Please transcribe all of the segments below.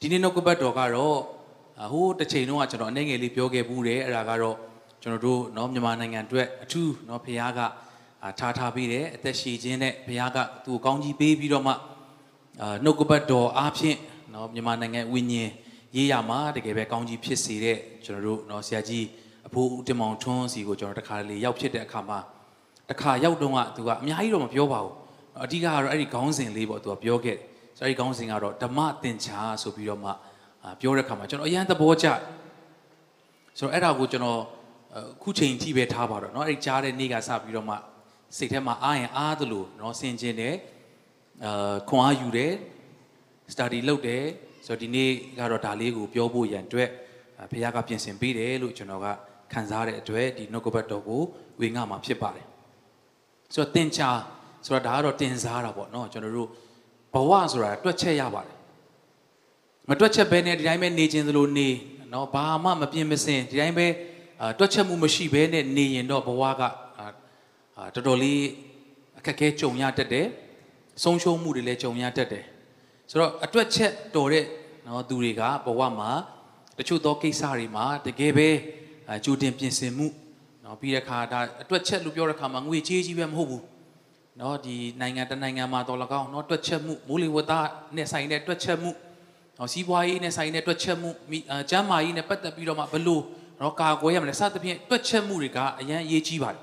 ဒီနေ့နှုတ်ကပတ်တော်ကတော့ဟိုးတစ်ချိန်လုံးကကျွန်တော်အနေငယ်လေးပြောခဲ့ဘူးတယ်အဲ့ဒါကတော့ကျွန်တော်တို့เนาะမြန်မာနိုင်ငံအတွက်အထူးเนาะဖခင်ကထားထားပေးတယ်အသက်ရှည်ခြင်းနဲ့ဖခင်ကသူ့ကိုကောင်းကြီးပေးပြီးတော့မှအာနှုတ်ကပတ်တော်အားဖြင့်เนาะမြန်မာနိုင်ငံဝိညာဉ်ရေးရမှာတကယ်ပဲကောင်းကြီးဖြစ်စေတဲ့ကျွန်တော်တို့เนาะဆရာကြီးအဖိုးဦးတင်မောင်ထွန်းစီကိုကျွန်တော်တခါလေရောက်ဖြစ်တဲ့အခါမှာတခါရောက်တော့ကသူကအများကြီးတော့မပြောပါဘူးအဓိကကတော့အဲ့ဒီခေါင်းစဉ်လေးပေါ့သူကပြောခဲ့တယ် ဆိုတော့ဒီခေါင်းစဉ်ကတော့ဓမ္မသင်္ချာဆိုပြီးတော့မှပြောတဲ့အခါမှာကျွန်တော်အရန်သဘောကျဆိုတော့အဲ့ဒါကိုကျွန်တော်ခုချိန်ထိပဲထားပါတော့เนาะအဲ့ဒီကြားတဲ့နေ့ကစပြီးတော့မှစိတ်ထဲမှာအားရင်အားသလိုเนาะဆင်ခြင်တယ်အာခွန်အားယူတယ် study လုပ်တယ်ဆိုတော့ဒီနေ့ကတော့ဒါလေးကိုပြောဖို့ရန်အတွက်ဘုရားကပြင်ဆင်ပေးတယ်လို့ကျွန်တော်ကခံစားတဲ့အတွက်ဒီနှုတ်ကပတ်တော်ကိုဝေငှမှာဖြစ်ပါတယ်ဆိုတော့သင်္ချာဆိုတော့ဒါကတော့တင်စားတာပေါ့เนาะကျွန်တော်တို့ ဘဝဆိုတာတွက်ချက်ရပါတယ်မတွက်ချက်ပဲနဲ့ဒီတိုင်းပဲနေခြင်းသလိုနေနော်ဘာမှမပြင်းမစင်ဒီတိုင်းပဲတွက်ချက်မှုမရှိဘဲနဲ့နေရင်တော့ဘဝကတော်တော်လေးအခက်အခဲကြုံရတတ်တယ်ဆုံးရှုံးမှုတွေလည်းကြုံရတတ်တယ်ဆိုတော့အတွေ့ချက်တော်တဲ့နော်သူတွေကဘဝမှာတချို့သောကိစ္စတွေမှာတကယ်ပဲကြိုတင်ပြင်ဆင်မှုနော်ပြီးတဲ့အခါဒါအတွေ့ချက်လို့ပြောတဲ့အခါမှာငွေကြေးကြီးပဲမဟုတ်ဘူး နော်ဒီနိုင်ငံတနိုင်ငံမှာတော်လကောင်းနော်တွက်ချက်မှုမိုးလေဝသနဲ့ဆိုင်တဲ့တွက်ချက်မှုနော်စီးပွားရေးနဲ့ဆိုင်တဲ့တွက်ချက်မှုကျန်းမာရေးနဲ့ပတ်သက်ပြီးတော့မှဘလို့နော်ကာကွယ်ရမလဲစသဖြင့်တွက်ချက်မှုတွေကအရန်အရေးကြီးပါတယ်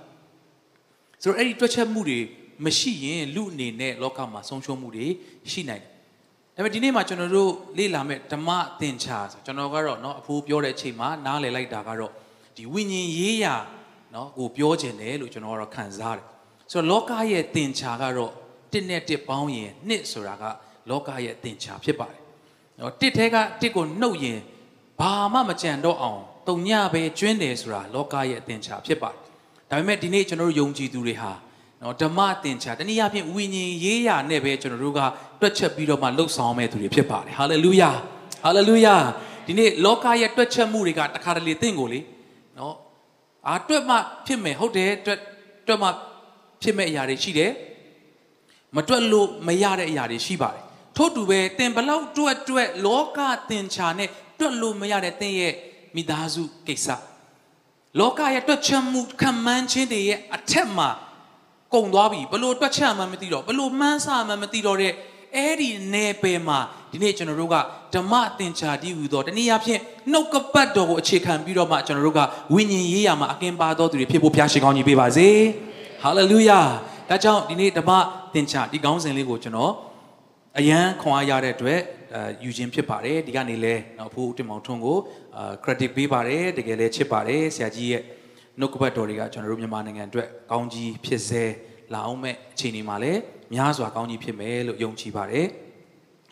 ဆိုတော့အဲ့ဒီတွက်ချက်မှုတွေမရှိရင်လူအနေနဲ့လောကမှာဆုံးရှုံးမှုတွေရှိနိုင်တယ်ဒါပေမဲ့ဒီနေ့မှာကျွန်တော်တို့လေ့လာမဲ့ဓမ္မသင်္ချာဆိုကျွန်တော်ကတော့နော်အဖိုးပြောတဲ့အချိန်မှာနားလည်လိုက်တာကတော့ဒီဝိညာဉ်ရေးရာနော်ကိုပြောခြင်းတယ်လို့ကျွန်တော်ကတော့ခံစားတယ် ဆိုတော့လောကရဲ့သင်္ချာကတော့တစ်နဲ့တစ်ပေါင်းရင်နှစ်ဆိုတာကလောကရဲ့သင်္ချာဖြစ်ပါတယ်နော်တစ်ထဲကတစ်ကိုနှုတ်ရင်ဘာမှမကြံတော့အောင်တုံညပဲကျွင်းတယ်ဆိုတာလောကရဲ့သင်္ချာဖြစ်ပါတယ်ဒါပေမဲ့ဒီနေ့ကျွန်တော်တို့ယုံကြည်သူတွေဟာနော်ဓမ္မသင်္ချာတနည်းအားဖြင့်ဝိညာဉ်ရေးရာနဲ့ပဲကျွန်တော်တို့ကတွက်ချက်ပြီးတော့မှလှုပ်ဆောင်မဲ့သူတွေဖြစ်ပါတယ်ဟာလေလုယာဟာလေလုယာဒီနေ့လောကရဲ့တွက်ချက်မှုတွေကတခါတလေသင်ကိုလေနော်အာတွက်မှဖြစ်မယ်ဟုတ်တယ်တွက်တွက်မှ ဖြစ်မဲ့အရာတွေရှိတယ်မတွက်လို့မရတဲ့အရာတွေရှိပါတယ်ထို့တူပဲသင်ဘလောက်တွက်တွက်လောကသင်္ချာနဲ့တွက်လို့မရတဲ့သင်ရဲ့မိသားစုကိစ္စလောကရဲ့တွက်ချက်မှုခံမှန်းခြင်းတွေရဲ့အထက်မှာကုံသွားပြီဘလို့တွက်ချက်မှမသိတော့ဘလို့မှန်းဆမှမသိတော့တဲ့အဲ့ဒီနယ်ပယ်မှာဒီနေ့ကျွန်တော်တို့ကဓမ္မသင်္ချာတည်ဟူသောတနည်းအားဖြင့်နှုတ်ကပတ်တော်ကိုအခြေခံပြီးတော့မှကျွန်တော်တို့ကဝိညာဉ်ရေးရာမှာအကင်ပါတော်သူတွေဖြစ်ဖို့ဖျားရှိကောင်းကြီးပေးပါစေ ဟာလေလုယာဒါကြောင့်ဒီနေ့ဓမ္မသင်္ချာဒီကောင်းစဉ်လေးကိုကျွန်တော်အရန်ခွန်အားရတဲ့အတွက်အဲယူခြင်းဖြစ်ပါတယ်ဒီကနေ့လဲနော်အဖိုးတင်မောင်ထွန်းကိုအာ credit ပေးပါတယ်တကယ်လဲချစ်ပါတယ်ဆရာကြီးရဲ့နှုတ်ကပတ်တော်တွေကကျွန်တော်တို့မြန်မာနိုင်ငံအတွက်ကောင်းကြီးဖြစ်စေလာအောင်မဲ့အချိန်ဒီမှာလဲများစွာကောင်းကြီးဖြစ်မယ်လို့ယုံကြည်ပါတယ်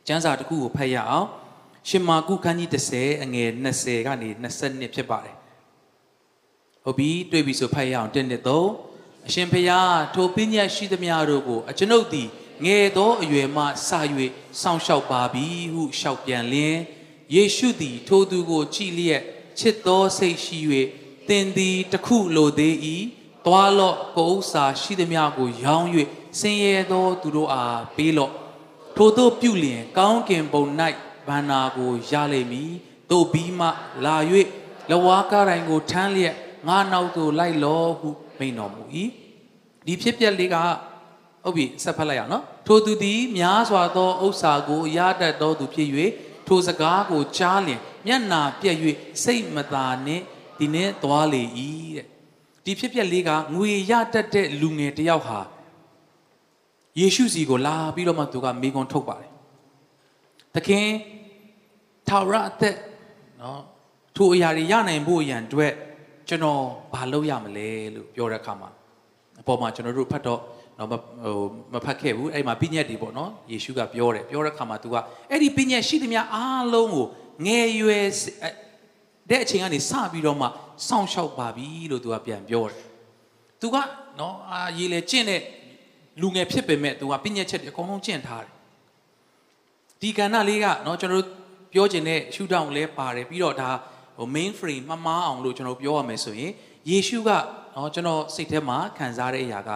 ကျမ်းစာတစ်ခုကိုဖတ်ရအောင်ရှင်မာကုခန်းကြီး30အငယ်20ကနေ22ဖြစ်ပါတယ်ဟုတ်ပြီတွေ့ပြီဆိုဖတ်ရအောင်1 2 3 အရှင်ဖျားထိုပညာရှိသမျှတို့ကို အကျွန်ုပ်သည်ငယ်သောအရွယ်မှစ၍စောင့်ရှောက်ပါပြီဟုလျှောက်ပြန်လင်ယေရှုသည် ထိုသူကို ကြည်လျက်ချစ်သောစိတ်ရှိ၍သင်သည်တခုလိုသေး၏တွားလော့ကိုဥစ္စာရှိသမျှကို ရောင်း၍ဆင်းရဲသောသူတို့အားပေးလော့ထိုတို့ပြုလျင် ကောင်းကင်ဘုံ၌ဗန္နာကိုရလိမ့်မည်တို့ပြီးမှလာ၍လဝါကားတိုင်းကိုထမ်းလျက်ငါနောက်သို့လိုက်လော့ဟု မိန်တော်မူ၏ဒီဖြစ်ပျက်လေးကဟုတ်ပြီဆက်ဖတ်လိုက်ရအောင်နော်ထိုသူသည်များစွာသောဥစ္စာကိုရတတ်သောသူဖြစ်၍ထိုစကားကိုကြားလျင်မျက်နာပြက်၍စိတ်မသာနှင့်ဒီနေ့သွားလေ၏တဲ့ဒီဖြစ်ပျက်လေးကငွေရတတ်တဲ့လူငယ်တယောက်ဟာယေရှုစီကိုလာပြီးတော့မှသူကမိကွန်ထုတ်ပါတယ်သခင်ထာဝရအသက်နော်ထိုအရာတွေရနိုင်ဖို့ရန်အတွက် ကျွန်တော်ဘာလုပ်ရမလဲလို့ပြောတဲ့အခါမှာအပေါ်မှာကျွန်တော်တို့ဖတ်တော့နော်ဟိုမဖတ်ခဲ့ဘူးအဲ့မှာပြည့်ညက်တွေပေါ့နော်ယေရှုကပြောတယ်ပြောတဲ့ခါမှာ तू ကအဲ့ဒီပြည့်ညက်ရှိသမျှအားလုံးကိုငယ်ရွယ်တဲ့အချိန်ကနေစပြီးတော့မှစောင့်ရှောက်ပါပြီလို့ तू ကပြန်ပြောတယ် तू ကနော်အာရေးလေကျင့်တဲ့လူငယ်ဖြစ်ပေမဲ့ तू ကပြည့်ညက်ချက်တွေအကုန်လုံးကျင့်ထားတယ်ဒီကဏ္ဍလေးကနော်ကျွန်တော်တို့ပြောချင်တဲ့ရှုထောင့်လဲပါတယ်ပြီးတော့ဒါ ဟို main frame မမားအောင်လို့ကျွန်တော်ပြောရမယ်ဆိုရင်ယေရှုကနော်ကျွန်တော်စိတ်ထဲမှာခံစားတဲ့အရာက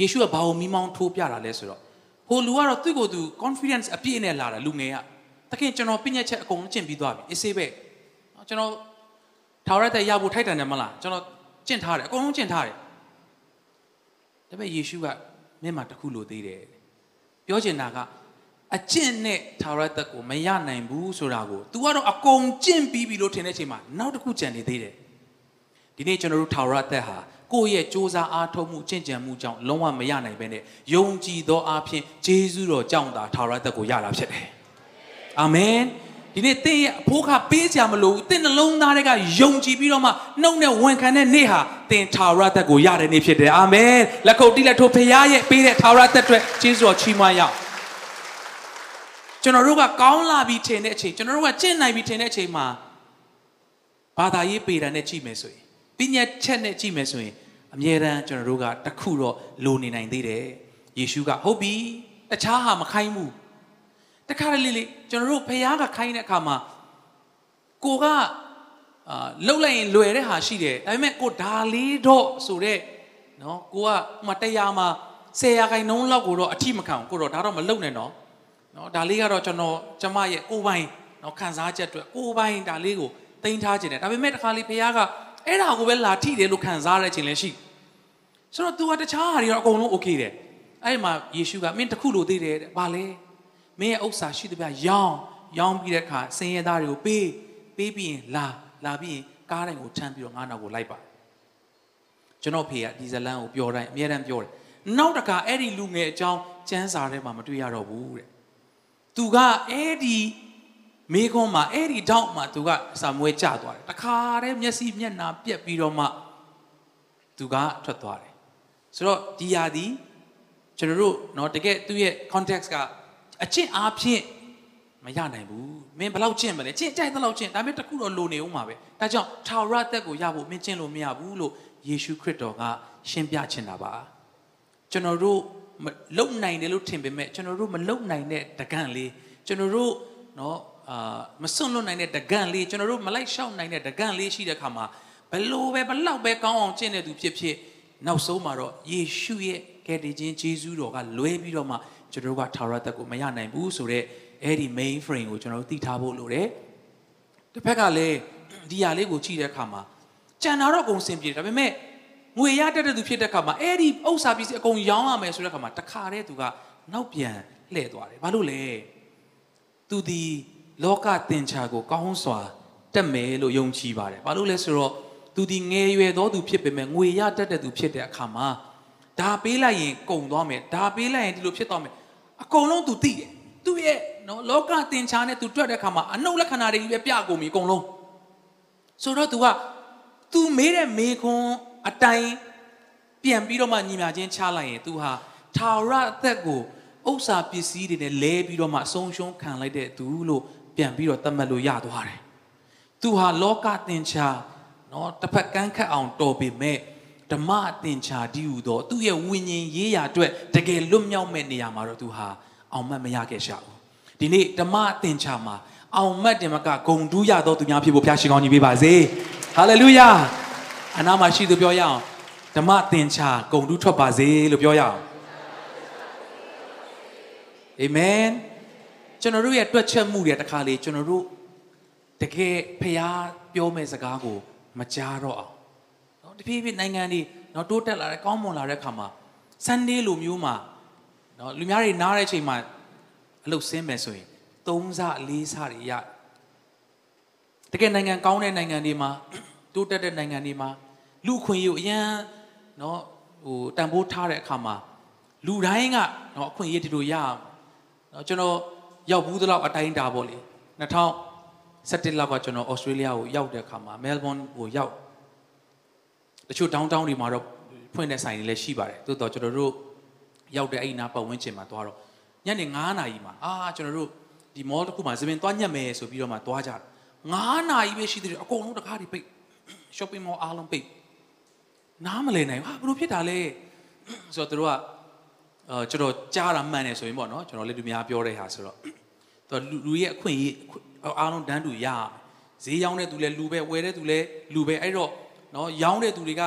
ယေရှုကဘာကိုမိမောင်းထိုးပြတာလဲဆိုတော့ဟိုလူကတော့သူ့ကိုယ်သူ confidence အပြည့်နဲ့လာတာလူငယ်ကတခင်ကျွန်တော်ပြည့်ညက်ချက်အကုန်လုံးကျင့်ပြီးသွားပြီအေးဆေးပဲနော်ကျွန်တော်ထာဝရတဲ့ရဖို့ထိုက်တန်တယ်မလားကျွန်တော်ကျင့်ထားတယ်အကုန်လုံးကျင့်ထားတယ်ဒါပေမဲ့ယေရှုကမျက်မှောက်တစ်ခုလိုသေးတယ်ပြောချင်တာက အကျင့်နဲ့ထာဝရသက်ကိုမရနိုင်ဘူးဆိုတာကို तू ကတော့အကုန်ကျင့်ပြီးပြီလို့ထင်တဲ့အချိန်မှာနောက်တစ်ခုကြံနေသေးတယ်ဒီနေ့ကျွန်တော်တို့ထာဝရသက်ဟာကိုယ့်ရဲ့စ조사အားထုတ်မှုကျင့်ကြံမှုကြောင့်လုံးဝမရနိုင်ဘဲနဲ့ယုံကြည်သောအားဖြင့်ဂျေဇုတော်ကြောင့်သာထာဝရသက်ကိုရတာဖြစ်တယ်အာမင်ဒီနေ့သင်ရဲ့အဖို့ခပေးစရာမလိုဘူးသင်နှလုံးသားတွေကယုံကြည်ပြီးတော့မှနှုတ်နဲ့ဝန်ခံတဲ့နေ့ဟာသင်ထာဝရသက်ကိုရတဲ့နေ့ဖြစ်တယ်အာမင်လက်ခုပ်တီးလက်ထိုးဖခင်ရဲ့ပေးတဲ့ထာဝရသက်အတွက်ကျေးဇူးတော်ချီးမွမ်းရအောင် ကျွန်တော်တို့ကကောင်းလာပြီထင်တဲ့အချိန်ကျွန်တော်တို့ကကျင့်နိုင်ပြီထင်တဲ့အချိန်မှာဘာသာရေးပေတာနဲ့ကြည့်မယ်ဆိုရင်ပညာချက်နဲ့ကြည့်မယ်ဆိုရင်အမြဲတမ်းကျွန်တော်တို့ကတခုတော့လိုနေနိုင်သေးတယ်ယေရှုကဟုတ်ပြီတခြားဟာမခိုင်းဘူးတခါတလေလေကျွန်တော်တို့ဖခင်ကခိုင်းတဲ့အခါမှာကိုကအာလှုပ်လိုက်ရင်လွယ်တဲ့ဟာရှိတယ်ဒါပေမဲ့ကိုဒါလေးတော့ဆိုတော့နော်ကိုကမတရားမှာ10ရာခိုင်နှုန်းလောက်ကိုတော့အထိမခံဘူးကိုတော့ဒါတော့မလုပ်နဲ့နော် နော်ဒါလေးကတော့ကျွန်တော်ကျမရဲ့ကိုပိုင်နော်ခံစားချက်အတွက်ကိုပိုင်ဒါလေးကိုတင်ထားခြင်းတယ်ဒါပေမဲ့တခါလေးဖခင်ကအဲ့ဒါကိုပဲလာထိတယ်လို့ခံစားရတဲ့ခြင်းလည်းရှိဆိုတော့ तू ကတခြားဟာတွေတော့အကုန်လုံး okay တယ်အဲ့မှာယေရှုကမင်းတခုလိုသေးတယ်တဲ့ဘာလဲမင်းရဲ့ဥစ္စာရှိသမျှရောင်းရောင်းပြီးတဲ့အခါစင်ရသားတွေကိုပေးပေးပြီးရင်လာလာပြီးရင်ကားတိုင်းကိုထမ်းပြီးတော့ငါးနောက်ကိုလိုက်ပါကျွန်တော်ဖေကဒီဇလန်ကိုပြောတိုင်းအမြဲတမ်းပြောတယ်နောက်တခါအဲ့ဒီလူငယ်အကြောင်းကျမ်းစာထဲမှာမတွေ့ရတော့ဘူးတဲ့ သူကအဲ့ဒီမိခွန်းမှာအဲ့ဒီတောက်မှာသူကစာမွေးကျသွားတယ်တခါတည်းမျက်စိမျက်နှာပြက်ပြီးတော့မှသူကထွက်သွားတယ်ဆိုတော့ဒီယာဒီကျွန်တော်တို့เนาะတကယ်သူ့ရဲ့ context ကအကျင့်အားဖြင့်မရနိုင်ဘူးမင်းဘယ်လောက်ကျင့်မလဲကျင့်ကြိုက်သလောက်ကျင့်ဒါပေမဲ့တခုတော့လိုနေဦးမှာပဲဒါကြောင့်ထာဝရသက်ကိုရဖို့မင်းကျင့်လို့မရဘူးလို့ယေရှုခရစ်တော်ကရှင်းပြချင်တာပါကျွန်တော်တို့ လုံနိုင်တယ်လို့ထင်ပေမဲ့ကျွန်တော်တို့မလုံနိုင်တဲ့တကန့်လေးကျွန်တော်တို့နော်အာမစွန့်လွတ်နိုင်တဲ့တကန့်လေးကျွန်တော်တို့မလိုက်ရှောက်နိုင်တဲ့တကန့်လေးရှိတဲ့ခါမှာဘလို့ပဲဘလောက်ပဲကောင်းအောင်ကျင့်တဲ့သူဖြစ်ဖြစ်နောက်ဆုံးမှာတော့ယေရှုရဲ့ကယ်တင်ခြင်းဂျေဇုတော်ကလွဲပြီးတော့မှကျွန်တော်တို့ကထာဝရတက်ကိုမရနိုင်ဘူးဆိုတော့အဲ့ဒီ main frame ကိုကျွန်တော်တို့သိထားဖို့လိုတယ်။တစ်ဖက်ကလည်းဒီဟာလေးကိုကြည့်တဲ့အခါမှာကြံတာတော့အကုန်စင်ပြေဒါပေမဲ့ ငွေရတတ်တဲ့သူဖြစ်တဲ့အခါမှာအဲ့ဒီဥစ္စာပစ္စည်းအကုန်ရောင်းရမယ်ဆိုတဲ့အခါမှာတခါတည်းသူကနောက်ပြန်လှည့်သွားတယ်ဘာလို့လဲသူဒီလောကတင်ချာကိုကောင်းစွာတက်မယ်လို့ယုံကြည်ပါတယ်ဘာလို့လဲဆိုတော့သူဒီငယ်ရွယ်သောသူဖြစ်ပေမဲ့ငွေရတတ်တဲ့သူဖြစ်တဲ့အခါမှာဒါပေးလိုက်ရင်ကုန်သွားမယ်ဒါပေးလိုက်ရင်ဒီလိုဖြစ်သွားမယ်အကုန်လုံးသူသိတယ်သူ့ရဲ့နော်လောကတင်ချာနဲ့သူတွေ့တဲ့အခါမှာအနှုတ်လက္ခဏာတွေကြီးပဲပြကုန်ပြီအကုန်လုံးဆိုတော့ तू က तू မေးတဲ့မေခွန်း အတိုင်းပြန်ပြီးတော့မှညီမချင်းချလိုက်ရင်သူဟာထာဝရအသက်ကိုဥစ္စာပစ္စည်းတွေနဲ့လဲပြီးတော့မှအဆုံးရှုံးခံလိုက်တဲ့သူလို့ပြန်ပြီးတော့သတ်မှတ်လို့ရသွားတယ်။သူဟာလောကသင်္ချာနော်တစ်ဖက်ကန်းခတ်အောင်တော်ပေမဲ့ဓမ္မသင်္ချာဒီဟုသောသူ့ရဲ့ဝိညာဉ်ရေးရာအတွက်တကယ်လွတ်မြောက်မဲ့နေရာမှာတော့သူဟာအောင်မတ်မရခဲ့ရှာဘူး။ဒီနေ့ဓမ္မသင်္ချာမှာအောင်မတ်တင်မကဂုံတူးရသောသူများဖြစ်ဖို့ဘုရားရှင်ကောင်းကြီးပေးပါစေ။ဟာလေလုယာ။ အနာမရှိသူပြောရအောင်ဓမ္မသင်္ချာဂုံတူးထွက်ပါစေလို့ပြောရအောင်အာမင်ကျွန်တော်တို့ရဲ့တွက်ချက်မှုတွေတခါလေကျွန်တော်တို့တကယ်ဖျားပြောမဲ့စကားကိုမကြားတော့အောင်เนาะတဖြည်းဖြည်းနိုင်ငံတွေเนาะတိုးတက်လာတဲ့ကောင်းမွန်လာတဲ့ခါမှာ Sunday လိုမျိုးမှာနော်လူများတွေနားတဲ့အချိန်မှာအလုပ်ဆင်းမယ်ဆိုရင်သုံးဆလေးဆတွေရတကယ်နိုင်ငံကောင်းတဲ့နိုင်ငံတွေမှာ တိုးတက်တဲ့နိုင်ငံတွေမှာလူခွင့်ရအရန်နော်ဟိုတန်ဖိုးထားတဲ့အခါမှာလူတိုင်းကနော်အခွင့်အရေးဒီလိုရအောင်နော်ကျွန်တော်ရောက်ဘူးသလောက်အတိုင်းတာပေါ့လေ2017လောက်ကကျွန်တော်ဩစတြေးလျကိုရောက်တဲ့အခါမှာမဲလ်ဘွန်ကိုရောက်တချို့ downtown တွေမှာတော့ဖွင့်တဲ့ဆိုင်တွေလည်းရှိပါတယ်တိုးတော့ကျွန်တော်တို့ရောက်တဲ့အဲ့နာပတ်ဝန်းကျင်မှာသွားတော့ညနေ9နာရီမှာအာကျွန်တော်တို့ဒီ mall တစ်ခုမှာဇပင်သွားညက်မယ်ဆိုပြီးတော့မှသွားကြတယ်9နာရီပဲရှိသေးတယ်အကုန်လုံးတကားတွေပိတ် shopping mall အားလုံးပိတ်နားမလည်နိုင်ဟာဘယ်လိုဖြစ်တာလဲဆိုတော့တို့ကအာကျွန်တော်ကြားတာမှန်တယ်ဆိုရင်ပေါ့နော်ကျွန်တော်လည်းလူများပြောတဲ့ဟာဆိုတော့သူလူရဲ့အခွင့်အရေးအားလုံးတန်းတူရဈေးရောင်းတဲ့သူလည်းလူပဲဝယ်တဲ့သူလည်းလူပဲအဲ့တော့နော်ရောင်းတဲ့သူတွေက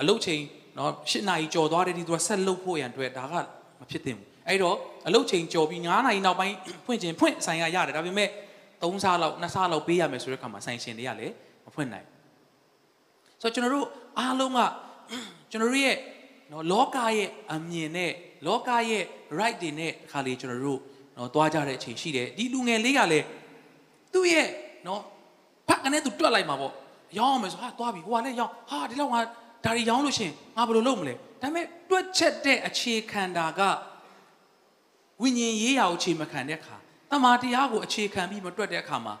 အလုတ်ချိန်နော်၈နာရီကြော်သွားတဲ့ဒီသူကဆက်လုပ်ဖို့ရန်အတွက်ဒါကမဖြစ်သင့်ဘူးအဲ့တော့အလုပ်ချိန်ကြော်ပြီး9နာရီနောက်ပိုင်းဖွင့်ခြင်းဖွင့်ဆိုင်ရရတယ်ဒါပေမဲ့3ဆလောက်2ဆလောက်ပေးရမယ်ဆိုတဲ့အခါမှာဆိုင်ရှင်တွေကလည်းမဖွင့်နိုင် ဆိုတော့ကျွန်တော်တို့အားလုံးကကျွန်တော်တို့ရဲ့နော်လောကရဲ့အမြင်နဲ့လောကရဲ့ right တွေနဲ့ခါလေးကျွန်တော်တို့နော်သွားကြတဲ့အချိန်ရှိတယ်ဒီလူငယ်လေးကလည်းသူ့ရဲ့နော်ဖက်ကနေသူတွက်လိုက်မှာပေါ့ရောင်းအောင်မယ်ဆိုဟာသွားပြီဟိုကလည်းရောင်းဟာဒီလောက်ငါဒါတွေရောင်းလို့ရှင်ငါဘယ်လိုလုပ်မလဲဒါပေမဲ့တွက်ချက်တဲ့အခြေခံတာကဝိညာဉ်ရေးရာကိုအခြေမခံတဲ့အခါတမာတရားကိုအခြေခံပြီးမတွက်တဲ့အခါမှာ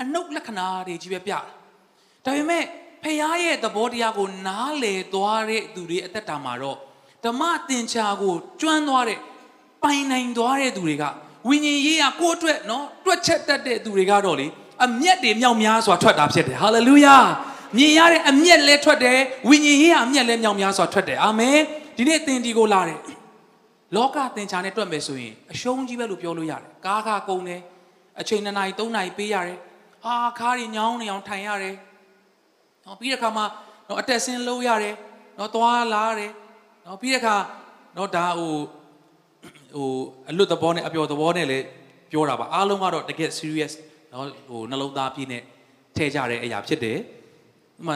အနုလက္ခဏာတွေကြီးပဲပြတာဒါပေမဲ့ ဖခင်ရဲ့သဘောတရားကိုနားလည်သွားတဲ့သူတွေအသက်တာမှာတော့ဓမ္မသင်္ချာကိုကျွမ်းသွားတဲ့ပိုင်နိုင်သွားတဲ့သူတွေကဝိညာဉ်ရေးရာကိုအတွက်နော်တွက်ချက်တတ်တဲ့သူတွေကတော့လေအမျက်တွေမြောက်များစွာထွက်တာဖြစ်တယ်ဟာလေလုယာမြင်ရတဲ့အမျက်လဲထွက်တယ်ဝိညာဉ်ရေးရာအမျက်လဲမြောက်များစွာထွက်တယ်အာမင်ဒီနေ့သင်ဒီကိုလာတယ်လောကသင်္ချာနဲ့တွက်မယ်ဆိုရင်အရှုံးကြီးပဲလို့ပြောလို့ရတယ်ကားကားကုန်တယ်အချိန်2နာရီ3နာရီပေးရတယ်ဟာခါးတွေညောင်းနေအောင်ထိုင်ရတယ် နော်ပြီးတဲ့အခါမှာနော်အတက်ဆင်းလုပ်ရတယ်နော်သွားလာရတယ်နော်ပြီးတဲ့အခါနော်ဒါဟိုဟိုအလွတ်သဘောနဲ့အပျော်သဘောနဲ့လည်းပြောတာပါအားလုံးကတော့တကယ် serious နော်ဟိုနှလုံးသားပြည့်နဲ့ထည့်ကြတဲ့အရာဖြစ်တယ်ဥမာ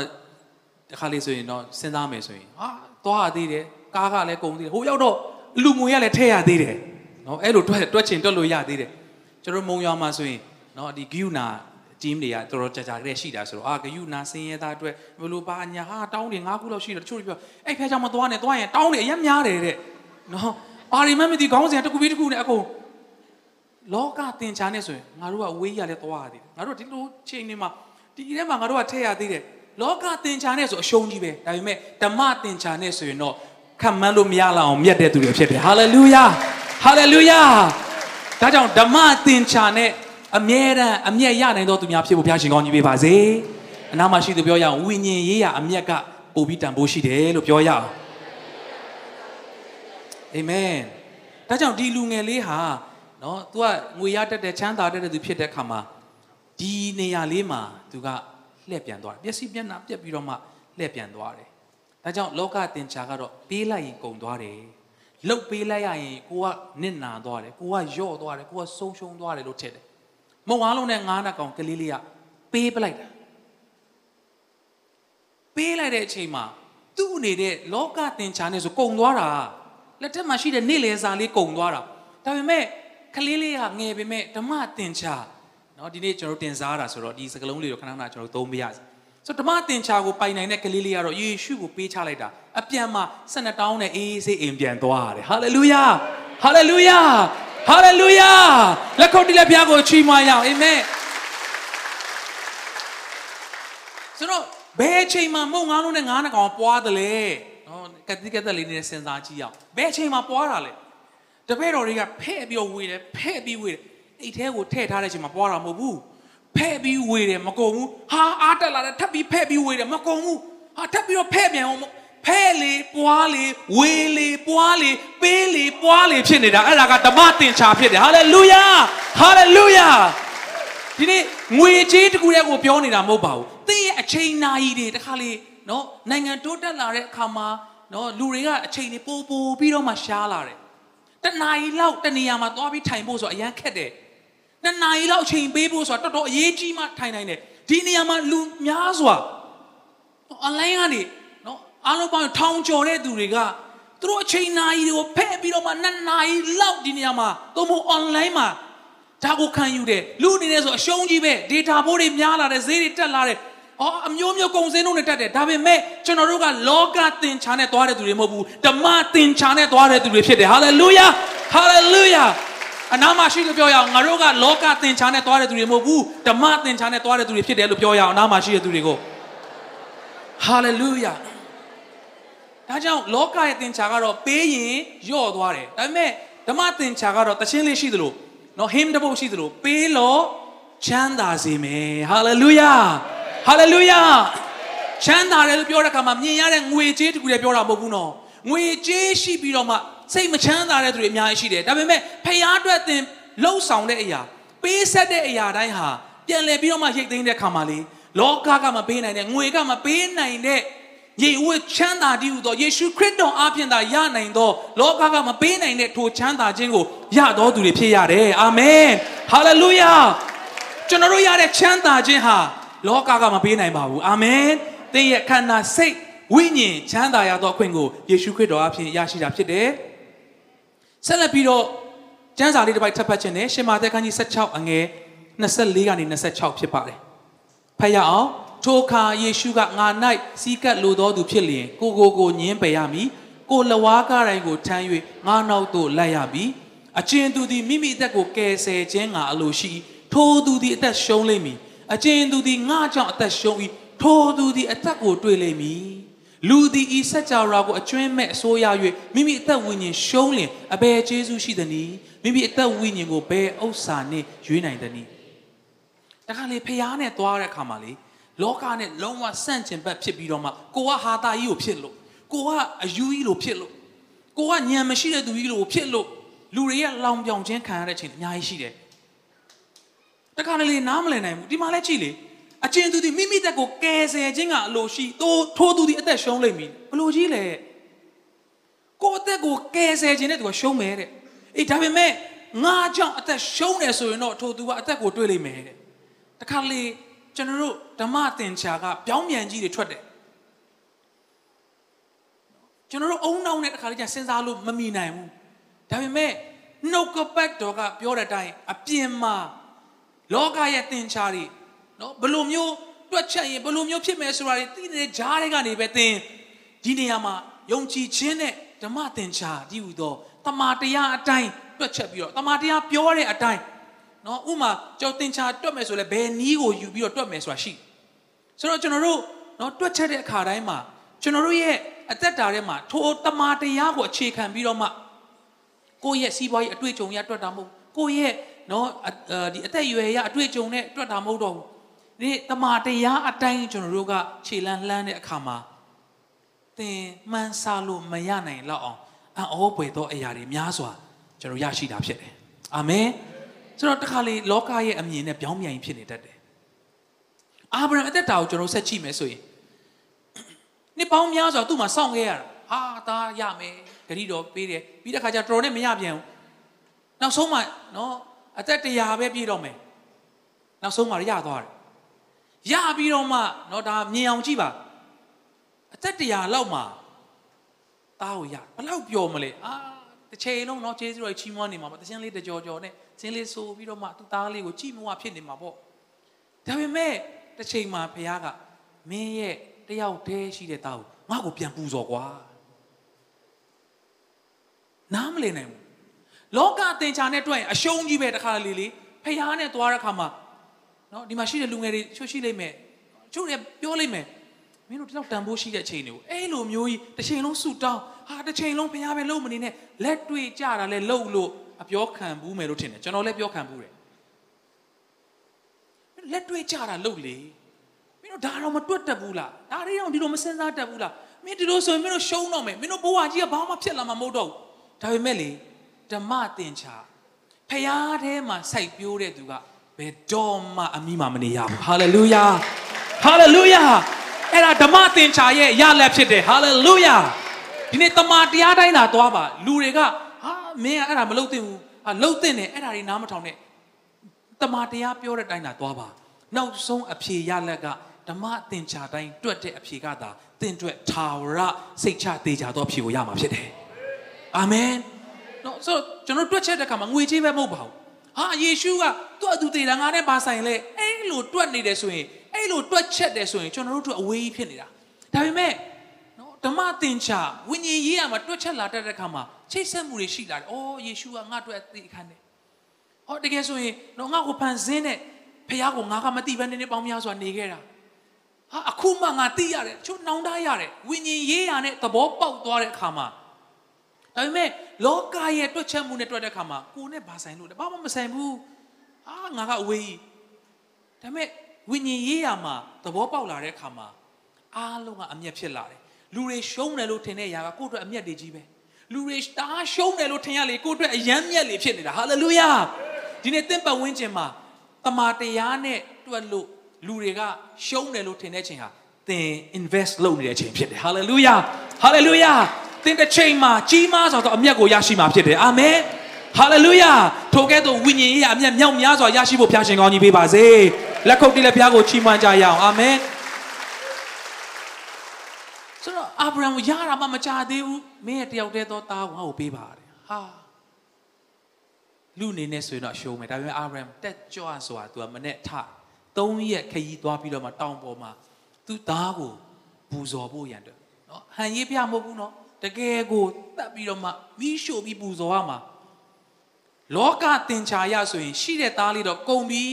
တစ်ခါလေးဆိုရင်တော့စဉ်းစားမယ်ဆိုရင်ဟာသွားရသေးတယ်ကားကလည်းကုန်သေးတယ်ဟိုရောက်တော့လူငွေရလည်းထည့်ရသေးတယ်နော်အဲ့လိုတွက်တွက်ချင်တွက်လို့ရသေးတယ်ကျွန်တော်မုံရွာမှာဆိုရင်နော်ဒီဂိယူနာ team တွေကတော်တော်ကြာကြာကလေးရှိတာဆိုတော့အာဂယုနာစင်းရဲသားအတွက်ဘယ်လိုပါညာဟာတောင်းတယ်၅ခုလောက်ရှိတယ်တချို့တွေပြောအဲ့ဖဲကြောင့်မသွားနဲ့သွားရင်တောင်းတယ်အရင်များတယ်တဲ့နော်ပါရီမတ်မသိခေါင်းစဉ်တစ်ခုပြီးတစ်ခုနဲ့အကုန်လောကသင်္ချာနဲ့ဆိုရင်ငါတို့ကဝေးရလဲသွားရသေးတယ်ငါတို့ဒီလိုချိန်နေမှာဒီထဲမှာငါတို့ကထည့်ရသေးတယ်လောကသင်္ချာနဲ့ဆိုအရှုံးကြီးပဲဒါပေမဲ့ဓမ္မသင်္ချာနဲ့ဆိုရင်တော့ခံမှန်းလို့မရလောက်အောင်မြတ်တဲ့သူတွေဖြစ်တယ်ဟာလေလုယာဟာလေလုယာဒါကြောင့်ဓမ္မသင်္ချာနဲ့ အမြဲတမ်းအမျက်ရနိုင်သောသူများဖြစ်ဖို့ဘုရားရှင်ကောင်းကြီးပေးပါစေအနာမရှိသူပြောရအောင်ဝိညာဉ်ရေးရအမျက်ကပို့ပြီးတန်ဖိုးရှိတယ်လို့ပြောရအောင်အာမင်ဒါကြောင့်ဒီလူငယ်လေးဟာနော် तू ကငွေရတတ်တဲ့ချမ်းသာတတ်တဲ့သူဖြစ်တဲ့ခါမှာဒီနေရာလေးမှာ तू ကလှည့်ပြန်သွားတယ်ပျက်စီးပြက်နာပြက်ပြီးတော့မှလှည့်ပြန်သွားတယ်ဒါကြောင့်လောကတင်ချာကတော့ပေးလိုက်ရင်ကုန်သွားတယ်လုတ်ပေးလိုက်ရရင်ကိုကနစ်နာသွားတယ်ကိုကယော့သွားတယ်ကိုကဆုံးရှုံးသွားတယ်လို့ထင်တယ် မုံအားလုံးနဲ့ငားနှကောင်ကလေးလေးကပေးပလိုက်တာပေးလိုက်တဲ့အချိန်မှာသူ့နေတဲ့လောကသင်္ချာနဲ့ဆိုကုံသွားတာလက်ထက်မှာရှိတဲ့နေ့လည်စာလေးကုံသွားတာဒါပေမဲ့ကလေးလေးကငယ်ပေမဲ့ဓမ္မသင်္ချာเนาะဒီနေ့ကျွန်တော်တင်စားတာဆိုတော့ဒီစကလုံးလေးကိုခဏခဏကျွန်တော်သုံးပြရစီဆိုတော့ဓမ္မသင်္ချာကိုပိုင်နိုင်တဲ့ကလေးလေးကတော့ယေရှုကိုပေးချလိုက်တာအပြန်မှာ12တောင်းနဲ့အေးအေးဆေးအိမ်ပြန်သွားရတယ်ဟာလေလုယာဟာလေလုယာ ဟာလေလုယာလက်ခုပ်တီးလက်ဖျားကိုချီးမွမ်းရအောင်အာမင်ဆိုတော့ဘယ်အချိန်မှာမုံငါးလုံးနဲ့ငါးနှကောင်ပွားတယ်လဲနော်ကတိကသက်လေးနဲ့စဉ်းစားကြည့်အောင်ဘယ်အချိန်မှာပွားတာလဲတပည့်တော်တွေကဖဲ့ပြီးဝေတယ်ဖဲ့ပြီးဝေတယ်အိတ်ထဲကိုထည့်ထားတဲ့အချိန်မှာပွားတာမဟုတ်ဘူးဖဲ့ပြီးဝေတယ်မကုန်ဘူးဟာအားတက်လာတယ်ထပ်ပြီးဖဲ့ပြီးဝေတယ်မကုန်ဘူးဟာထပ်ပြီးတော့ဖဲ့ပြန်အောင် ဖဲ့လေပွားလေဝေလေပွားလေပေးလေပွားလေဖြစ်နေတာအဲ့ဒါကဓမ္မသင်္ချာဖြစ်တယ်ဟာလေလုယာဟာလေလုယာဒီနေ့ငွေကြေးတကူတဲ့ကိုပြောနေတာမဟုတ်ပါဘူးသင်ရဲ့အချိန်နာရီတွေတခါလေနော်နိုင်ငံတိုးတက်လာတဲ့အခါမှာနော်လူတွေကအချိန်တွေပိုပိုပြီးတော့မှရှားလာတယ်တနာရီလောက်တနေရာမှာသွားပြီးထိုင်ဖို့ဆိုအရန်ခက်တယ်နှစ်နာရီလောက်အချိန်ပေးဖို့ဆိုတာတော်တော်အရေးကြီးမှထိုင်နိုင်တယ်ဒီနေရာမှာလူများစွာ online ကနေနော် အားလုံးပေါင်းထောင်ကျော်တဲ့သူတွေကသူတို့အချိန်နာရီတွေကိုဖဲ့ပြီးတော့မှနှစ်နာရီလောက်ဒီနေရာမှာသို့မဟုတ် online မှာဒါကိုခံယူတယ်လူအနေနဲ့ဆိုအရှုံးကြီးပဲ data ဘိုးတွေများလာတယ်ဈေးတွေတက်လာတယ်အော်အမျိုးမျိုးကုန်စင်းတို့နဲ့တက်တယ်ဒါပေမဲ့ကျွန်တော်တို့ကလောကသင်္ချာနဲ့သွားတဲ့သူတွေမဟုတ်ဘူးဓမ္မသင်္ချာနဲ့သွားတဲ့သူတွေဖြစ်တယ်ဟာလေလုယာဟာလေလုယာအနာမရှိလို့ပြောရအောင်ငါတို့ကလောကသင်္ချာနဲ့သွားတဲ့သူတွေမဟုတ်ဘူးဓမ္မသင်္ချာနဲ့သွားတဲ့သူတွေဖြစ်တယ်လို့ပြောရအောင်အနာမရှိတဲ့သူတွေကိုဟာလေလုယာ ဒါကြောင့်လောကရဲ့သင်္ချာကတော့ပေးရင်ယော့သွားတယ်ဒါပေမဲ့ဓမ္မသင်္ချာကတော့တခြင်းလေးရှိသလိုနော်ဟင်းတပုတ်ရှိသလိုပေးလို့ချမ်းသာစေမယ်ဟာလေလုယာဟာလေလုယာချမ်းသာတယ်လို့ပြောတဲ့အခါမှာမြင်ရတဲ့ငွေကြေးတခုလည်းပြောတာမဟုတ်ဘူးနော်ငွေကြေးရှိပြီးတော့မှစိတ်မချမ်းသာတဲ့သူတွေအများကြီးရှိတယ်ဒါပေမဲ့ဖျားအတွက်သင်လှုပ်ဆောင်တဲ့အရာပေးဆက်တဲ့အရာတိုင်းဟာပြန်လည်ပြီးတော့မှရိတ်သိမ်းတဲ့အခါမှာလေလောကကမပေးနိုင်တဲ့ငွေကမပေးနိုင်တဲ့ ယေဝတ်ချမ်းသာတည်းဟူသောယေရှုခရစ်တော်အားဖြင့်သာရနိုင်သောလောကကမပေးနိုင်တဲ့ထိုချမ်းသာခြင်းကိုရတော်သူတွေဖြစ်ရတယ်အာမင်ဟာလေလုယာကျွန်တော်တို့ရတဲ့ချမ်းသာခြင်းဟာလောကကမပေးနိုင်ပါဘူးအာမင်သင်ရဲ့ခန္ဓာစိတ်ဝိညာဉ်ချမ်းသာရသောအခွင့်ကိုယေရှုခရစ်တော်အားဖြင့်ရရှိတာဖြစ်တယ်ဆက်လက်ပြီးတော့ကျမ်းစာလေးတစ်ပိုက်ထပ်ဖတ်ခြင်းနဲ့ရှင်မာသက်ခန်းကြီး16အငယ်24ကနေ26ဖြစ်ပါတယ်ဖတ်ရအောင် ထိုအခါယေရှုကငါ၌စီးကပ်လိုသောသူဖြစ်လျင်ကိုကိုကိုညင်းပယ်ရမည်ကိုလဝါကားတိုင်းကိုထမ်း၍ငါနောက်သို့လိုက်ရမည်အကျဉ်သူသည်မိမိအသက်ကိုကယ်ဆယ်ခြင်းငါအလိုရှိထိုသူသည်အသက်ရှုံးလိမ့်မည်အကျဉ်သူသည်ငါကြောင့်အသက်ရှုံး၏ထိုသူသည်အသက်ကိုတွေ့လိမ့်မည်လူသည်ဤစัจ java ကိုအကျွမ်းမဲ့အစိုးရ၍မိမိအသက်ဝိညာဉ်ရှုံးလင်အဘယ်ကျေးဇူးရှိသနည်းမိမိအသက်ဝိညာဉ်ကိုဘယ်ဥစ္စာနှင့်ရွေးနိုင်သနည်းတခါလေဖျားနဲ့သွားတဲ့အခါမှာလေ လောကနဲ့လုံးဝဆန့်ကျင်ဘက်ဖြစ်ပြီးတော့မှကိုကဟာတာကြီးကိုဖြစ်လို့ကိုကအယူကြီးလိုဖြစ်လို့ကိုကညံမရှိတဲ့သူကြီးလိုဖြစ်လို့လူတွေကလောင်ပြောင်ချင်းခံရတဲ့အချိန်အများကြီးရှိတယ်တခါလေနားမလည်နိုင်ဘူးဒီမှာလဲကြည့်လေအချင်းသူဒီမိမိတက်ကိုကယ်ဆယ်ခြင်းကအလိုရှိသို့ထိုးသူဒီအသက်ရှုံးလိမ့်မည်ဘလို့ကြီးလဲကိုအသက်ကိုကယ်ဆယ်ခြင်းနဲ့သူကရှုံးမယ်တဲ့အေးဒါပေမဲ့ငါကြောင့်အသက်ရှုံးတယ်ဆိုရင်တော့ထိုသူကအသက်ကိုတွေ့လိမ့်မယ်တဲ့တခါလေ ကျွန်တော်တို့ဓမ္မသင်္ချာကပြောင်းပြန်ကြီးတွေထွက်တယ်ကျွန်တော်တို့အုံနောက်နဲ့တခါလေကျစဉ်းစားလို့မမိနိုင်ဘူးဒါပေမဲ့နှုတ်ကပတ်တော်ကပြောတဲ့အတိုင်းအပြင်မှာလောကရဲ့သင်္ချာတွေနော်ဘလို့မျိုးတွက်ချက်ရင်ဘလို့မျိုးဖြစ်မယ်ဆိုတာတွေသိနေတဲ့ဂျားတွေကနေပဲသင်ဒီနေရာမှာယုံကြည်ခြင်းနဲ့ဓမ္မသင်္ချာဒီဟူသောတမာတရားအတိုင်းတွက်ချက်ပြီးတော့တမာတရားပြောတဲ့အတိုင်း နော်ဥမာကြောက်တင်ချာတွက်မယ်ဆိုလဲဘယ်နီးကိုယူပြီးတော့တွက်မယ်ဆိုတာရှိဆိုတော့ကျွန်တော်တို့နော်တွက်ချက်တဲ့အခါတိုင်းမှာကျွန်တော်တို့ရဲ့အသက်တာထဲမှာထိုတမာတရားကိုအခြေခံပြီးတော့မှကိုယ့်ရဲ့စီးပွားရေးအတွေ့အကြုံရတွက်တာမဟုတ်ကိုယ့်ရဲ့နော်ဒီအသက်အရွယ်ရအတွေ့အကြုံနဲ့တွက်တာမဟုတ်တော့ဘူးဒီတမာတရားအတိုင်းကျွန်တော်တို့ကခြေလန်းလှမ်းတဲ့အခါမှာသင်မှန်းဆလို့မရနိုင်တော့အောင်အံ့ဩပွေသောအရာတွေများစွာကျွန်တော်ရရှိတာဖြစ်တယ်အာမင် ဆိုတော့တခါလေလောကရဲ့အမြင်နဲ့ပြောင်းပြန်ဖြစ်နေတတ်တယ်အာဗြဟံအသက်တာကိုကျွန်တော်ဆက်ကြည့်မယ်ဆိုရင်နှစ်ပေါင်းများစွာသူ့မှာစောင့်ခဲ့ရတာဟာသားရမယ်ဂရိတော်ပေးတယ်ပြီးတဲ့ခါကျတော်နဲ့မရပြန်ဘူးနောက်ဆုံးမှနော်အသက်တရာပဲပြည့်တော့မယ်နောက်ဆုံးမှရသွားတယ်ရပြီးတော့မှနော်ဒါမြင်အောင်ကြည့်ပါအသက်တရာလောက်မှသားကိုရဘလောက်ပျော်မလဲအာ တစ်ချိန်လုံးနော်ကျေးဇူးတော်ချီးမွမ်းနေမှာပေါ့တခြင်းလေးတကြောကြောနဲ့စင်းလေးဆိုပြီးတော့မှသူ့သားလေးကိုကြည်မွားဖြစ်နေမှာပေါ့ဒါပေမဲ့တစ်ချိန်မှာဘုရားကမင်းရဲ့တယောက်တည်းရှိတဲ့သားကိုငါ့ကိုပြန်ပူဇော်ကွာနားမလည်နိုင်ဘူးလောကသင်္ချာနဲ့တွေ့ရင်အရှုံးကြီးပဲတခါလေလေဖះနဲ့သွားတဲ့ခါမှာနော်ဒီမှာရှိတဲ့လူငယ်တွေချွတ်ရှိလိမ့်မယ်ချို့တွေပြောလိမ့်မယ် မင်းတို့ဒီလောက်တန်ဖိုးရှိတဲ့အချိန်တွေကိုအဲ့လိုမျိုးကြီးတစ်ချိန်လုံးဆူတောင်းဟာတစ်ချိန်လုံးဖះပဲလုံးမနေနဲ့လက်တွေ့ကြတာလဲလှုပ်လို့အပြောခံဘူးမယ်လို့ထင်တယ်ကျွန်တော်လည်းပြောခံဘူးတယ်လက်တွေ့ကြတာလှုပ်လေမင်းတို့ဒါတော့မတွတ်တတ်ဘူးလားဒါတွေတော့ဒီလိုမစင်စားတတ်ဘူးလားမင်းဒီလိုဆိုရင်မင်းတို့ရှုံးတော့မယ်မင်းတို့ဘဝကြီးကဘာမှဖြစ်လာမှာမဟုတ်တော့ဘူးဒါပေမဲ့လေဓမ္မသင်္ချာဖယားထဲမှာစိုက်ပျိုးတဲ့သူကဘယ်တော့မှအမိမမနေရဘူးဟာလေလုယာဟာလေလုယာ အဲ့ဒါဓမ္မသင်္ချာရဲ့ရလက်ဖြစ်တယ်ဟာလေလုယာဒီနေ့တမန်တရားတိုင်းသာသွားပါလူတွေကဟာမင်းကအဲ့ဒါမလုပ်သင့်ဘူးဟာလုပ်သင့်တယ်အဲ့ဒါတွေနားမထောင်နဲ့တမန်တရားပြောတဲ့အတိုင်းသာသွားပါနောက်ဆုံးအဖြေရလက်ကဓမ္မသင်္ချာတိုင်းတွက်တဲ့အဖြေကသာသင်တွက်ထာဝရစိတ်ချသေးကြသောအဖြေကိုရမှာဖြစ်တယ်အာမင်နော်ဆိုတော့ကျွန်တော်တွက်ချက်တဲ့အခါမှာငွေကြေးပဲမဟုတ်ပါဘူးဟာယေရှုကသူ့အတူတည်တာငါနဲ့ပါဆိုင်လဲအဲ့လိုတွက်နေတယ်ဆိုရင် အဲ့လိုတွက်ချက်တယ်ဆိုရင်ကျွန်တော်တို့တို့အဝေးကြီးဖြစ်နေတာဒါပေမဲ့နော်ဓမ္မသင်္ချာဝိညာဉ်ရေးရမှာတွက်ချက်လာတတ်တဲ့အခါမှာချိတ်ဆက်မှုတွေရှိလာတယ်။အော်ယေရှုကငါ့အတွက်အသေးခံတယ်။ဟောတကယ်ဆိုရင်တော့ငါ့ကိုဖန်ဆင်းတဲ့ဖခင်ကိုငါကမသိဘဲနေနေပေါင်းများစွာနေခဲ့တာ။ဟာအခုမှငါသိရတယ်ချို့နှောင်းတရတယ်ဝိညာဉ်ရေးရနဲ့သဘောပေါက်သွားတဲ့အခါမှာဒါပေမဲ့လောကရဲ့တွက်ချက်မှုနဲ့တွက်တဲ့အခါမှာကိုနဲ့ဘာဆိုင်လို့လဲဘာမှမဆိုင်ဘူးအာငါကအဝေးဒါပေမဲ့ ဝိညာဉ်ရေးရမှာသဘောပေါက်လာတဲ့အခါမှာအားလုံးကအမျက်ဖြစ်လာတယ်လူတွေရှုံးတယ်လို့ထင်တဲ့ຢာကကိုယ့်အတွက်အမျက်တွေကြီးပဲလူတွေတားရှုံးတယ်လို့ထင်ရလေကိုယ့်အတွက်အယမ်းမျက်လေဖြစ်နေတာဟာလေလုယာဒီနေ့သင်ပတ်ဝန်းကျင်မှာတမာတရားနဲ့တွက်လို့လူတွေကရှုံးတယ်လို့ထင်တဲ့ချိန်ဟာသင် invest လုပ်နေတဲ့အချိန်ဖြစ်တယ် hallelujah hallelujah သင်တစ်ချိန်မှာကြီးမားစွာသောအမျက်ကိုရရှိမှာဖြစ်တယ်အာမင် ဟာလေလုယာထိုကဲ့သို့ဝိညာဉ်ရေးအမျက်မြောက်များစွာရရှိဖို့ဖျားရှင်ကောင်းကြီးပေးပါစေလက်ခုပ်တီးလက်ဖျားကိုချီးမွမ်းကြရအောင်အာမင်ဆိုတော့အာဗြဟံကိုရတာမှမကြသေးဘူးမင်းရဲ့တယောက်တည်းသောသားကိုငါ့ကိုပေးပါတယ်ဟာလူအနေနဲ့ဆိုရင်တော့ရှုံးမယ်ဒါပေမဲ့အာဗြဟံတက်ကြွစွာသူကမနဲ့ထသုံးရက်ခရီးသွားပြီးတော့မှတောင်ပေါ်မှာသူ့သားကိုပူဇော်ဖို့ရန်တယ်နော်ဟန်ရေးပြမဟုတ်ဘူးနော်တကယ်ကိုတတ်ပြီးတော့မှမိရှို့ပြီးပူဇော်ရမှာ လောကတင်ချာရဆိုရင်ရှိတဲ့သားလေးတော့ကုန်ပြီ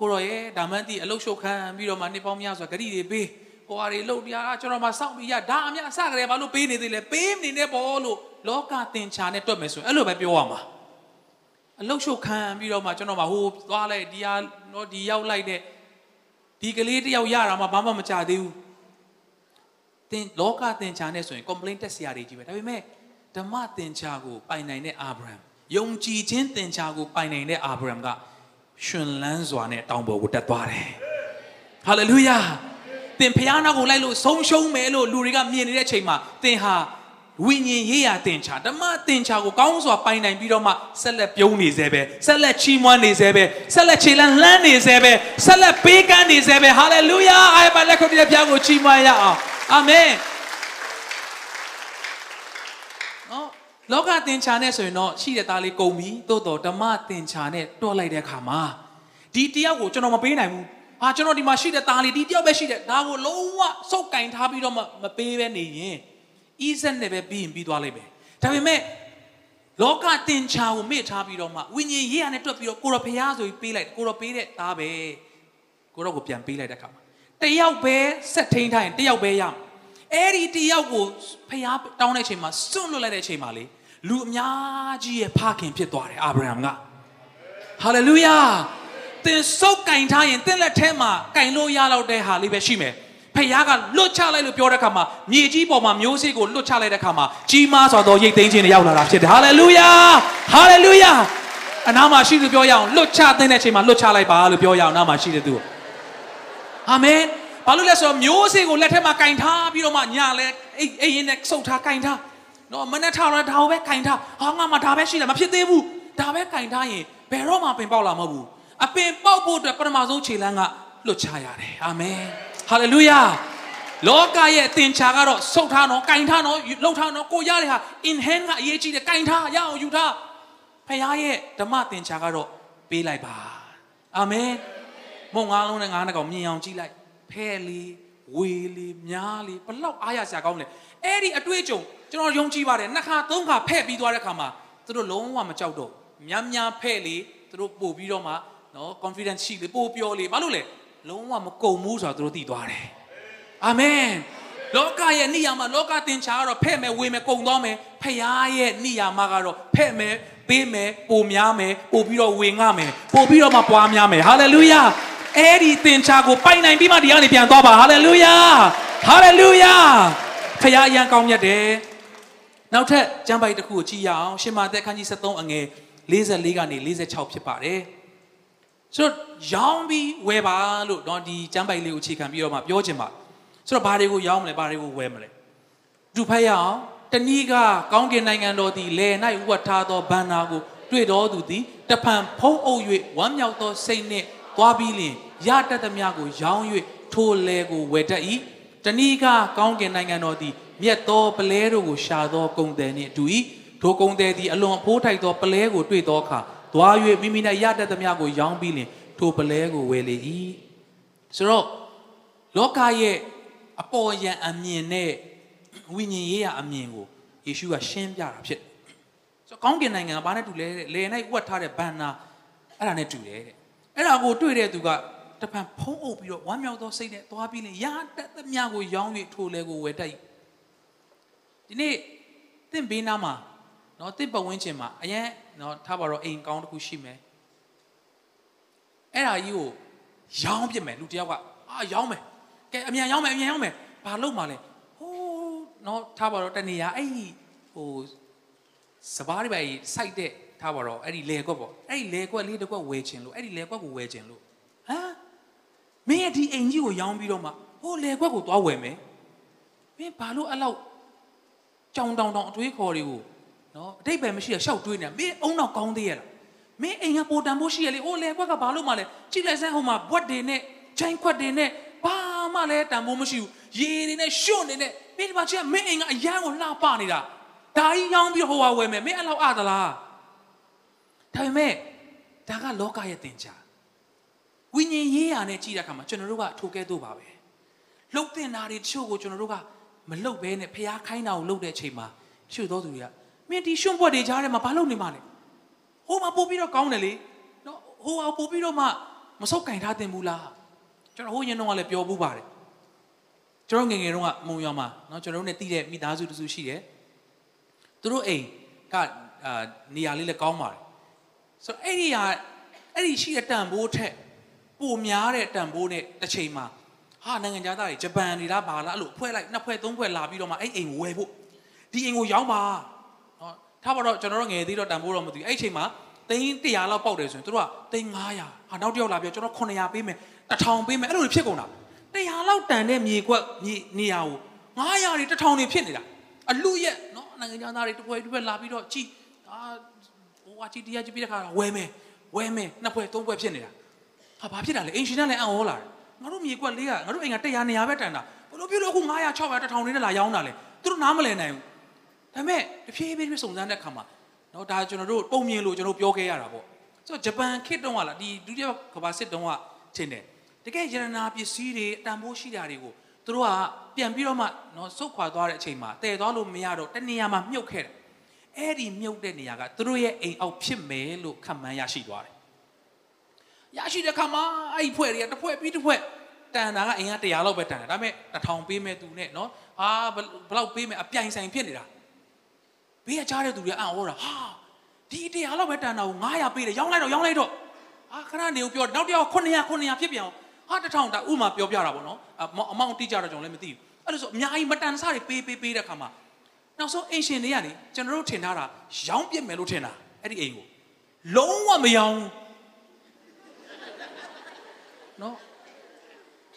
ကိုရောရဲ့ဒါမှန်တိအလုတ်ရှုပ်ခံပြီးတော့မှနှစ်ပေါင်းများစွာဂရိတွေပေးကိုဟာတွေလှုပ်တရားကျွန်တော်မှစောင့်ပြီးရဒါအမြအစကလေးဘာလို့ပေးနေသေးလဲပေးနေနေပေါ်လို့လောကတင်ချာနဲ့တွက်မယ်ဆိုရင်အဲ့လိုပဲပြောရမှာအလုတ်ရှုပ်ခံပြီးတော့မှကျွန်တော်မှဟိုသွားလိုက်ဒီဟာတော့ဒီရောက်လိုက်တဲ့ဒီကလေးတယောက်ရတာမှဘာမှမကြသေးဘူးတင်လောကတင်ချာနဲ့ဆိုရင် complaint တက်စရာတွေကြီးပဲဒါပေမဲ့ဓမ္မတင်ချာကိုပိုင်နိုင်တဲ့အာဗြဟံ ယုံကြည်ခြင်းတင်ချာကိုပိုင်နိုင်တဲ့အာဗြဟံကရှင်လန်းစွာနဲ့တောင်ပေါ်ကိုတက်သွားတယ်ဟာလေလုယာသင်ဖျားနာကိုလိုက်လို့ဆုံးရှုံးမယ်လို့လူတွေကမြင်နေတဲ့အချိန်မှာသင်ဟာဝိညာဉ်ရေးရာတင်ချာဓမ္မတင်ချာကိုကောင်းစွာပိုင်နိုင်ပြီးတော့မှဆက်လက်ပြုံးနေစေပဲဆက်လက်ချီးမွမ်းနေစေပဲဆက်လက်ခြေလန်းလှမ်းနေစေပဲဆက်လက်ပေးကမ်းနေစေပဲဟာလေလုယာအိုင်ပါလက်ခုပ်တဲ့ဖျားကိုချီးမွမ်းရအောင်အာမင်နော် လောကသင်္ချာနဲ့ဆိုရင်တော့ရှိတဲ့သားလေးကုန်ပြီသို့တော်ဓမ္မသင်္ချာနဲ့တွက်လိုက်တဲ့အခါမှာဒီတယောက်ကိုကျွန်တော်မပေးနိုင်ဘူးဟာကျွန်တော်ဒီမှာရှိတဲ့သားလေးဒီတယောက်ပဲရှိတယ်ဒါကိုလုံးဝစုပ်ကင်ထားပြီးတော့မမပေးပဲနေရင်ဤစက်နဲ့ပဲပြီးရင်ပြီးသွားလိမ့်မယ်ဒါပေမဲ့လောကသင်္ချာကိုမေ့ထားပြီးတော့မှဝိညာဉ်ရေးရနဲ့တွက်ပြီးတော့ကိုရောဖျားဆိုပြီးပေးလိုက်ကိုရောပေးတဲ့သားပဲကိုရောကိုပြန်ပေးလိုက်တဲ့အခါမှာတယောက်ပဲဆက်ထိန်ထားရင်တယောက်ပဲရမယ် အဲ့ဒီတယောက်ကိုဖျားတောင်းတဲ့အချိန်မှာစွန့်လွတ်လိုက်တဲ့အချိန်မှာလေလူအများကြီးရဲ့ဖခင်ဖြစ်သွားတယ်အာဗြဟံကဟာလေလုယာသင်စုပ်ကင်ထားရင်သင်လက်ထဲမှာကင်လို့ရတော့တဲ့ဟာလေးပဲရှိမယ်ဖခင်ကလွတ်ချလိုက်လို့ပြောတဲ့အခါမှာမြေကြီးပေါ်မှာမျိုးစေ့ကိုလွတ်ချလိုက်တဲ့အခါမှာကြီးမားစွာသောရိတ်သိမ်းခြင်းတွေရောက်လာတာဖြစ်တယ်ဟာလေလုယာဟာလေလုယာအနာမှာရှိသူပြောရအောင်လွတ်ချတဲ့အချိန်မှာလွတ်ချလိုက်ပါလို့ပြောရအောင်နားမှာရှိတဲ့သူကိုအာမင် ဘာလို့လဲဆိုတော့မျိုးစေ့ကိုလက်ထက်မှာကင်ထားပြီးတော့မှညာလဲအိတ်အိတ်ရင်နဲ့စုပ်ထားကင်ထားနော်မနဲ့ထားတော့ဒါပဲကင်ထားဟာငါမှဒါပဲရှိတယ်မဖြစ်သေးဘူးဒါပဲကင်ထားရင်ဘယ်တော့မှပင်ပေါက်လာမဟုတ်ဘူးအပင်ပေါက်ဖို့အတွက်ပထမဆုံးခြေလမ်းကလွတ်ချရတယ်အာမင်ဟာလေလုယာလောကရဲ့အသင်္ချာကတော့စုပ်ထားနော်ကင်ထားနော်လှုပ်ထားနော်ကိုရတဲ့ဟာ in hand ကအရေးကြီးတယ်ကင်ထားရအောင်ယူထားဖခင်ရဲ့ဓမ္မသင်္ချာကတော့ပေးလိုက်ပါအာမင်မုံငါးလုံးနဲ့ငါးနှကောင်မြင်အောင်ကြည့်လိုက် ဖဲလီဝေလီများလီဘလောက်အားရစရာကောင်းလဲအဲ့ဒီအတွေ့အကြုံကျွန်တော်ယုံကြည်ပါတယ်နှစ်ခါသုံးခါဖဲ့ပြီးသွားတဲ့ခါမှာသူတို့လုံးဝမကြောက်တော့များများဖဲ့လေသူတို့ပို့ပြီးတော့မှနော် confidence ရှိလေပို့ပြောလေဘာလို့လဲလုံးဝမကုံဘူးဆိုတာသူတို့သိသွားတယ်အာမင်လောကရဲ့နိယာမလောကတင်ချာကတော့ဖဲ့မယ်ဝေမယ်ကုံသွားမယ်ဖခင်ရဲ့နိယာမကတော့ဖဲ့မယ်ပေးမယ်ပိုများမယ်ပို့ပြီးတော့ဝေငှမယ်ပို့ပြီးတော့မှပွားများမယ်ဟာလေလုယာ အဲ့ဒီသင်္ချာကိုပိုင်နိုင်ပြီးမှဒီကနေပြန်သွားပါဟာလေလုယာဟာလေလုယာဖခင်အရန်ကောင်းမြတ်တယ်နောက်ထပ်ကျမ်းပိုက်တစ်ခုကိုကြည့်ရအောင်ရှင်မာသက်ခန်းကြီး73အငယ်44ကနေ46ဖြစ်ပါတယ်ဆိုတော့ရောင်းပြီးဝယ်ပါလို့တော့ဒီကျမ်းပိုက်လေးကိုအခြေခံပြီးတော့မှပြောချင်ပါဆိုတော့ဘာတွေကိုရောင်းမလဲဘာတွေကိုဝယ်မလဲသူဖတ်ရအောင်တနည်းကကောင်းကင်နိုင်ငံတော်သည်လယ်၌ဝတ်ထားသောဘန္နာကိုတွေ့တော်သူသည်တဖန်ဖုံးအုပ်၍ဝမ်းမြောက်သောစိတ်နှင့် သွားပြီးလျင်ရတတ်သမျှကိုရောင်း၍ထိုလယ်ကိုဝယ်တတ်၏တနည်းကကောင်းကင်နိုင်ငံတော်သည်မြတ်သောပလဲတို့ကိုရှာသောကုံတယ်နှင့်တူ၏ထိုကုံတယ်သည်အလွန်အဖိုးထိုက်သောပလဲကိုတွေ့သောအခါသွား၍မိမိ၌ရတတ်သမျှကိုရောင်းပြီးလျင်ထိုပလဲကိုဝယ်လေ၏ဆိုတော့လောကရဲ့အပေါ်ယံအမြင်နဲ့ဝိညာဉ်ရေးရအမြင်ကိုယေရှုကရှင်းပြတာဖြစ်ဆိုတော့ကောင်းကင်နိုင်ငံကဘာနဲ့တူလဲတဲ့လေ၌ဝတ်ထားတဲ့ဘန္နာအဲ့ဒါနဲ့တူတယ်တဲ့ အဲ့ဒါကိုတွေ့တဲ့သူကတပံဖုံးအုပ်ပြီးတော့ဝမ်းမြောက်သောစိတ်နဲ့သွားပြီးလင်ရတတ်သမျှကိုရောင်း၍ထိုလဲကိုဝယ်တတ်ဒီနေ့တင့်ဘေးနားမှာเนาะတင့်ပတ်ဝန်းကျင်မှာအရင်เนาะထားပါတော့အိမ်ကောင်းတစ်ခုရှိမယ်အဲ့ဒါကြီးကိုရောင်းပြစ်မယ်လူတယောက်ကအာရောင်းမယ်ကဲအမြန်ရောင်းမယ်အမြန်ရောင်းမယ်ဘာလုပ်မှလဲဟိုးเนาะထားပါတော့တနေရအဲ့ဒီဟိုစပားတွေပဲစိုက်တဲ့ ထားပါတော့အဲ့ဒီလေကွက်ပေါ့အဲ့ဒီလေကွက်လေးတစ်ကွက်ဝယ်ခြင်းလို့အဲ့ဒီလေကွက်ကိုဝယ်ခြင်းလို့ဟမ်မင်းရဲ့ဒီအိမ်ကြီးကိုရောင်းပြီးတော့မှဟိုလေခွက်ကိုသွားဝယ်မယ်မင်းဘာလို့အဲ့လောက်ကြောင်တောင်တောင်အတွေးခေါ်တွေကိုနော်အတိတ်ပဲမရှိရရှောက်တွေးနေမင်းအုံနောက်ကောင်းသေးရလားမင်းအိမ်ကပိုတန်ဖို့ရှိရလေအိုးလေခွက်ကဘာလို့မှလဲကြည့်လိုက်စမ်းဟိုမှာဘွက်တွေနဲ့ချိုင်းခွက်တွေနဲ့ဘာမှလည်းတန်ဖို့မရှိဘူးရေတွေနဲ့ရှွန့်နေနဲ့မင်းဒီမှာချစ်မင်းအိမ်ကအရန်ကိုလှပနေတာဒါကြီးရောင်းပြီးဟိုဟာဝယ်မယ်မင်းအဲ့လောက်အသလား ဒါပေမဲ့ဒါကလောကရဲ့တင်ကြားဝိညာဉ်ရေးရာနဲ့ကြည့်တဲ့အခါမှာကျွန်တော်တို့ကထိုကဲ့သို့ပါပဲလှုပ်တင်တာတွေတချို့ကိုကျွန်တော်တို့ကမလှုပ်ဘဲနဲ့ဖျားခိုင်းတာကိုလှုပ်တဲ့အချိန်မှာတချို့သောသူတွေကမင်းဒီရှွန့်ပွက်တွေကြားထဲမှာဘာလုပ်နေမှလဲဟိုမှာပို့ပြီးတော့ကောင်းတယ်လေနော်ဟိုဟာပို့ပြီးတော့မှမဆုပ်ကင်ထားတင်ဘူးလားကျွန်တော်ဟိုရင်တော့ကလည်းပြောဘူးပါတယ်ကျွန်တော်ငယ်ငယ်တုန်းကမုံရွာမှာเนาะကျွန်တော်တို့ ਨੇ တည်တဲ့မိသားစုတစုရှိတယ်သူတို့အိမ်ကအာနေရာလေးလည်းကောင်းပါတယ် ဆိုတော့အဲ့ဒီဟာအဲ့ဒီရှိတဲ့တန်ဖိုးထက်ပိုများတဲ့တန်ဖိုးနဲ့တစ်ချိန်မှာဟာနိုင်ငံခြားသားတွေဂျပန်တွေလားဘာလားအဲ့လိုဖွဲ့လိုက်နှစ်ဖွဲ့သုံးဖွဲ့လာပြီးတော့မှအဲ့အိမ်ဝယ်ဖို့ဒီအိမ်ကိုရောင်းပါနော်ထားပါတော့ကျွန်တော်တို့ငယ်သေးတော့တန်ဖိုးတော့မသိဘူးအဲ့ချိန်မှာသိန်း100လောက်ပေါက်တယ်ဆိုရင်တို့ကသိန်း900ဟာနောက်တစ်ယောက်လာပြောကျွန်တော်900ပေးမယ်1000ပေးမယ်အဲ့လိုဖြစ်ကုန်တာ100လောက်တန်တဲ့မြေကွက်မြေနေရာကို900တွေ1000တွေဖြစ်နေတာအလူရက်နော်နိုင်ငံခြားသားတွေတစ်ပွဲတစ်ပွဲလာပြီးတော့ကြည်အာ ဝါချီတရားချီပြီးတဲ့ခါကဝဲမယ်ဝဲမယ်နှစ်ဖွဲသုံးဖွဲဖြစ်နေတာဟာဘာဖြစ်တာလဲအင်ရှင်ကလည်းအံ့ဩလာတယ်ငါတို့မြေကွက်လေးကငါတို့အိမ်က100နေရာပဲတန်တာဘလို့ပြုလို့အခု900 600 1000လေးနဲ့လာရောင်းတာလေသူတို့နားမလည်နိုင်ဘူးဒါပေမဲ့တဖြည်းဖြည်းစုံစမ်းတဲ့ခါမှာနော်ဒါကျွန်တော်တို့ပုံမြင်လို့ကျွန်တော်ပြောခဲ့ရတာပေါ့ဆိုတော့ဂျပန်ခေတ်တုန်းကလားဒီဒုတိယကမ္ဘာစစ်တုန်းကထင်တယ်တကယ်ရတနာပစ္စည်းတွေတန်ဖိုးရှိတာတွေကိုသူတို့ကပြန်ပြီးတော့မှနော်စုတ်ခွာသွားတဲ့အချိန်မှာတည်သွားလို့မရတော့တနေရာမှာမြုပ်ခဲ့တယ် အဲ့ဒီမြုပ်တဲ့နေရာကသူတို့ရဲ့အိမ်အောက်ဖြစ်မယ်လို့ခံမှန်းရရှိသွားတယ်ရရှိတဲ့ခါမှာအဲ့ဒီဖွဲ့တွေကတစ်ဖွဲ့ပြီးတစ်ဖွဲ့တန်တာကအိမ်က100လောက်ပဲတန်တယ်ဒါပေမဲ့1000ပေးမဲ့သူနဲ့နော်ဟာဘလောက်ပေးမဲ့အပြိုင်ဆိုင်ဖြစ်နေတာဘေးကကြားတဲ့သူတွေအံ့ဩတာဟာဒီ100လောက်ပဲတန်တာကို900ပေးတယ်ရောင်းလိုက်တော့ရောင်းလိုက်တော့အာခဏနေဦးပြောနောက်တစ်ယောက်900 900ဖြစ်ပြန်အောင်ဟာ1000တာဥမာပြောပြတာပေါ့နော်အမောင်းတိကြတော့ကျွန်တော်လည်းမသိဘူးအဲ့လို့ဆိုအများကြီးမတန်ဆတွေပေးပေးပေးတဲ့ခါမှာ နောက်ဆုံးအင်ရှင်တွေကနေကျွန်တော်တို့ထင်ထားတာရောင်းပြစ်မယ်လို့ထင်တာအဲ့ဒီအိမ်ကိုလုံးဝမရောင်းနော်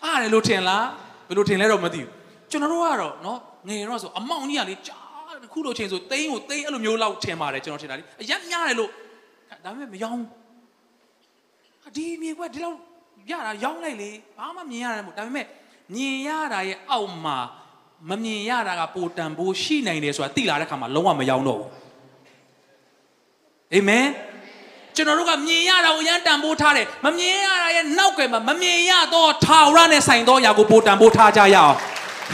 အားတယ်လို့ထင်လားဘယ်လိုထင်လဲတော့မသိဘူးကျွန်တော်တို့ကတော့နော်ငယ်တော့ဆိုအမောင်ကြီးကလေကြားတစ်ခုလိုချိန်ဆိုတိန်းကိုတိန်းအဲ့လိုမျိုးလောက်ထင်ပါတယ်ကျွန်တော်ထင်တာလေအရက်များတယ်လို့ဒါပေမဲ့မရောင်းဒီမြေကွက်ဒီလောက်ရတာရောင်းလိုက်လေဘာမှမြင်ရတယ်မို့ဒါပေမဲ့မြင်ရတာရဲ့အောက်မှာ မမြင်ရတာကပိုတန်ဖိုးရှိနိုင်တယ်ဆိုတာသိလာတဲ့ခါမှာလုံးဝမရောတော့ဘူးအာမင်ကျွန်တော်တို့ကမြင်ရတာကိုရန်တန်ဖိုးထားတယ်မမြင်ရတာရဲ့နောက်ကယ်မှာမမြင်ရတော့ထာဝရနဲ့ဆိုင်သောအရာကိုပိုတန်ဖိုးထားကြရအောင်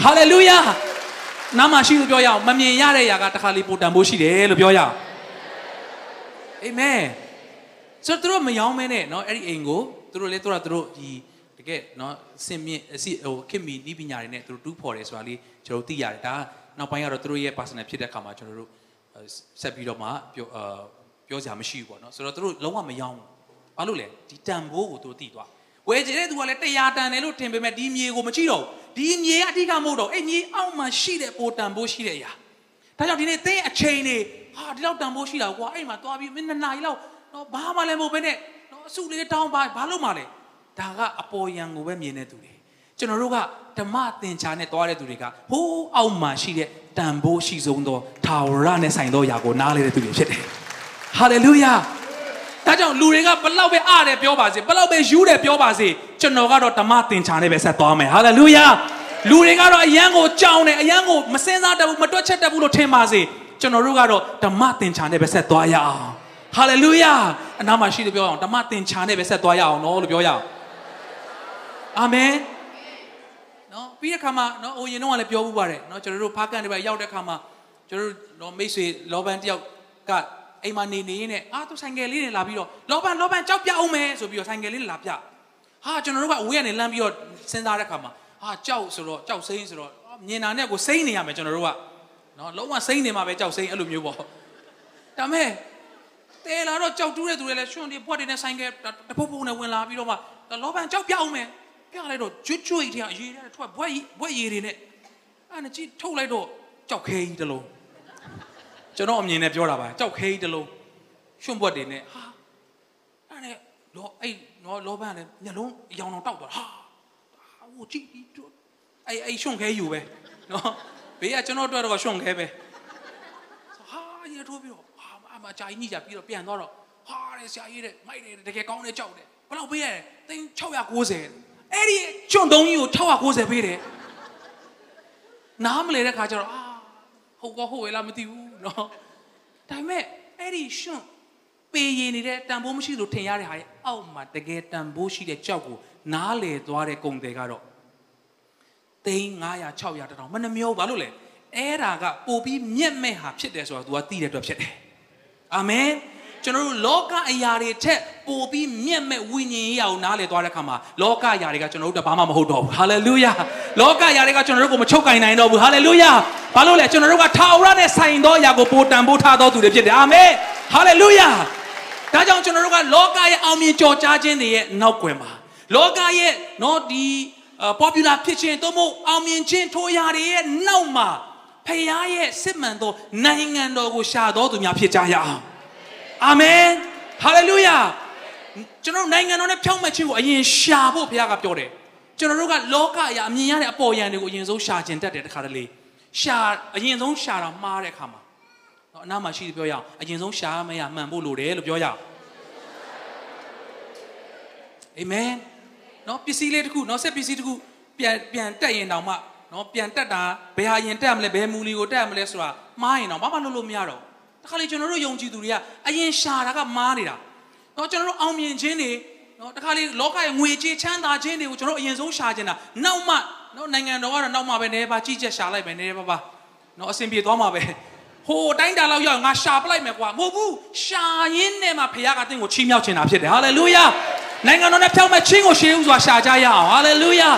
ဟာလေလုယာနာမရှိလို့ပြောရအောင်မမြင်ရတဲ့အရာကတစ်ခါလေးပိုတန်ဖိုးရှိတယ်လို့ပြောရအောင်အာမင်ဆိုတော့သူတို့မယောင်းမဲနဲ့เนาะအဲ့ဒီအိမ်ကိုသူတို့လေသူတို့သူတို့ဒီတ ကယ်เนาะစင်မြင့်အစီဟိုခင်မီနီးပညာတွေနဲ့သူတို့တူးဖော်တယ်ဆိုတာလေးကျွန်တော်သိရတယ်ဒါနောက်ပိုင်းကတော့သူတို့ရဲ့ personal ဖြစ်တဲ့အခါမှာကျွန်တော်တို့ဆက်ပြီးတော့မှပြောအာပြောစရာမရှိဘူးပေါ့နော်ဆိုတော့သူတို့လုံးဝမယောင်းဘူးဘာလို့လဲဒီတန်ဖိုးကိုသူတို့သိသွားဝယ်ကြတဲ့သူကလည်းတရားတန်တယ်လို့ထင်ပေမဲ့ဒီမြေကိုမကြည့်တော့ဘူးဒီမြေကအဓိကမဟုတ်တော့အဲ့မြေအောက်မှာရှိတဲ့ပိုတန်ဖိုးရှိတဲ့အရာဒါကြောင့်ဒီနေ့သင်အချိန်နေဟာဒီလောက်တန်ဖိုးရှိတာကွာအဲ့မှာသွားပြီးမင်းနှစ်နာရီလောက်တော့ဘာမှလည်းမဟုတ်ဘဲနဲ့တော့အစုလေးတောင်းပါဘာလို့မှလဲ ဒါကအပေါ်ယံကိုပဲမြင်တဲ့သူတွေကျွန်တော်တို့ကဓမ္မသင်္ချာနဲ့သွားတဲ့သူတွေကဟိုးအောက်မှာရှိတဲ့တန်ဖိုးရှိဆုံးသောထာဝရနဲ့ဆိုင်သောຢာကိုနားလေတဲ့သူတွေဖြစ်တယ်ဟာလေလုယာဒါကြောင့်လူတွေကဘလောက်ပဲအားတယ်ပြောပါစေဘလောက်ပဲယူတယ်ပြောပါစေကျွန်တော်ကတော့ဓမ္မသင်္ချာနဲ့ပဲဆက်သွားမယ်ဟာလေလုယာလူတွေကတော့အယံကိုကြောင်းတယ်အယံကိုမစင်စားတတ်ဘူးမတွက်ချက်တတ်ဘူးလို့ထင်ပါစေကျွန်တော်တို့ကတော့ဓမ္မသင်္ချာနဲ့ပဲဆက်သွားရအောင်ဟာလေလုယာအနာမရှိလို့ပြောအောင်ဓမ္မသင်္ချာနဲ့ပဲဆက်သွားရအောင်နော်လို့ပြောရအောင် အာမင်နော်ပြီးတဲ့ခါမှာနော်ဟိုရင်တော့ကလည်းပြောဘူးပါတယ်နော်ကျွန်တော်တို့ဖားကန်တွေပဲရောက်တဲ့ခါမှာကျွန်တော်တို့နော်မိတ်ဆွေလောဘန်တယောက်ကအိမ်မှာနေနေနဲ့အာသူဆိုင်ကယ်လေးနဲ့လာပြီးတော့လောဘန်လောဘန်ကြောက်ပြအောင်မယ်ဆိုပြီးတော့ဆိုင်ကယ်လေးနဲ့လာပြဟာကျွန်တော်တို့ကအဝေးကနေလမ်းပြီးတော့စဉ်းစားတဲ့ခါမှာဟာကြောက်ဆိုတော့ကြောက်စိမ့်ဆိုတော့မြင်တာနဲ့ကိုစိမ့်နေရမယ်ကျွန်တော်တို့ကနော်လုံးဝစိမ့်နေမှာပဲကြောက်စိမ့်အဲ့လိုမျိုးပေါ့ဒါမဲ့တဲလာတော့ကြောက်တူးတဲ့သူတွေလည်းရွှွန်တွေဘွက်တွေနဲ့ဆိုင်ကယ်တဖုတ်ဖုတ်နဲ့ဝင်လာပြီးတော့မှလောဘန်ကြောက်ပြအောင်မယ် ပြလိုက်တော့ကျွတ်ကျွတ်ကြီးတဲ့အရေးတဲ့ထွက်ဘွက်ဘွက်ရည်တွေနဲ့အဲ့ဒါကြည့်ထုတ်လိုက်တော့ကြောက်ခဲကြီးတစ်လုံးကျွန်တော်အမြင်နဲ့ပြောတာပါကြောက်ခဲကြီးတစ်လုံးရွှွန့်ဘွက်တွေနဲ့ဟာအဲ့ဒါလောအဲ့နော်လောဘန်လည်းမျက်လုံးအယောင်အောင်တောက်သွားဟာဟိုကြည့်ပြီးအဲ့အဲ့ရှုံခဲယူပဲနော်ဘေးကကျွန်တော်တို့တော့ရှုံခဲပဲဟာရေထိုးပြီးတော့ဟာအမအကြာကြီးညှိကြပြီးတော့ပြန်သွားတော့ဟာတဲ့ဆရာကြီးတဲ့မိုက်တယ်တကယ်ကောင်းတယ်ကြောက်တယ်ဘယ်လောက်ပေးရလဲသိန်း690 အဲ့ဒီကျွန်းသုံးကြီးကို690ပေးတယ်နားမလဲတဲ့ခါကျတော့အာဟုတ်ကောဟုတ်ဝဲလားမသိဘူးနော်ဒါပေမဲ့အဲ့ဒီရှွန့်ပေရင်နေတဲ့တန်ဖိုးမရှိလို့ထင်ရတဲ့ဟာရဲ့အောက်မှာတကယ်တန်ဖိုးရှိတဲ့ကြောက်ကိုနားလေသွားတဲ့ကုံတယ်ကတော့သိန်း900 600တောင်မနှမျိုးဘာလို့လဲအဲ့ဒါကပို့ပြီးမြက်မဲ့ဟာဖြစ်တယ်ဆိုတော့ तू ကသိတဲ့အတွက်ဖြစ်တယ်အာမင်ကျွန်တော်တို့လောကအရာတွေထက် ပိုပြီးမြက်မဲ့ဝိညာဉ်ရေးအောင်နားလေသွားတဲ့ခါမှာလောကအရာတွေကကျွန်တော်တို့တဘာမှမဟုတ်တော့ဘူးဟာလေလုယာလောကအရာတွေကကျွန်တော်တို့ကိုမချုပ်ကင်နိုင်တော့ဘူးဟာလေလုယာဘာလို့လဲကျွန်တော်တို့ကထာဝရနဲ့ဆိုင်သောအရာကိုပိုတန်ဖိုးထားသောသူတွေဖြစ်တယ်အာမင်ဟာလေလုယာဒါကြောင့်ကျွန်တော်တို့ကလောကရဲ့အောင်မြင်ကြော်ကြားခြင်းတွေရဲ့နောက်ွယ်မှာလောကရဲ့နော်ဒီ popular ဖြစ်ခြင်းသို့မဟုတ်အောင်မြင်ခြင်းထိုးရာတွေရဲ့နောက်မှာဖခင်ရဲ့စစ်မှန်သောနိုင်ငံတော်ကိုရှာတော်သူများဖြစ်ကြရအောင်အာမင်ဟာလေလုယာ ကျွန်တော်နိုင်ငံတော်နဲ့ဖြောင့်မတ်ခြင်းကိုအရင်ရှာဖို့ဘုရားကပြောတယ်ကျွန်တော်တို့ကလောကအရာအမြင်ရတဲ့အပေါ်ယံတွေကိုအရင်ဆုံးရှာခြင်းတတ်တယ်တခါတလေရှာအရင်ဆုံးရှာတာမှားတဲ့အခါမှာတော့အနားမှာရှိတယ်ပြောရအောင်အရင်ဆုံးရှာမရမှန်ဖို့လိုတယ်လို့ပြောရအောင်အာမင်နော်ပစ္စည်းလေးတစ်ခုနော်ဆက်ပစ္စည်းတစ်ခုပြန်ပြန်တက်ရင်တောင်မှနော်ပြန်တက်တာဘယ်ဟာရင်တက်မလဲဘယ်မူလီကိုတက်မလဲဆိုတာမှားရင်တော့ဘာမှလုပ်လို့မရတော့တခါလေကျွန်တော်တို့ယုံကြည်သူတွေကအရင်ရှာတာကမှားနေတာ နော်ကျွန်တော်တို့အောင်မြင်ခြင်းတွေနော်တခါလေလောကရဲ့ငွေကြေးချမ်းသာခြင်းတွေကိုကျွန်တော်အရင်ဆုံးရှာခြင်းတာနောက်မှနော်နိုင်ငံတော်ကတော့နောက်မှပဲနေပါကြီးချက်ရှာလိုက်မယ်နေပါပါနော်အဆင်ပြေသွားမှာပဲဟိုအတိုင်းတာလောက်ရောက်ငါရှာပလိုက်မယ်ကွာမဟုတ်ဘူးရှာရင်းနဲ့မှဖခင်ကတင့်ကိုချီးမြှောက်ခြင်းတာဖြစ်တယ်ဟာလေလုယာနိုင်ငံတော်နဲ့ဖြောင့်မတ်ခြင်းကိုရှေးဥစွာရှာကြရအောင်ဟာလေလုယာ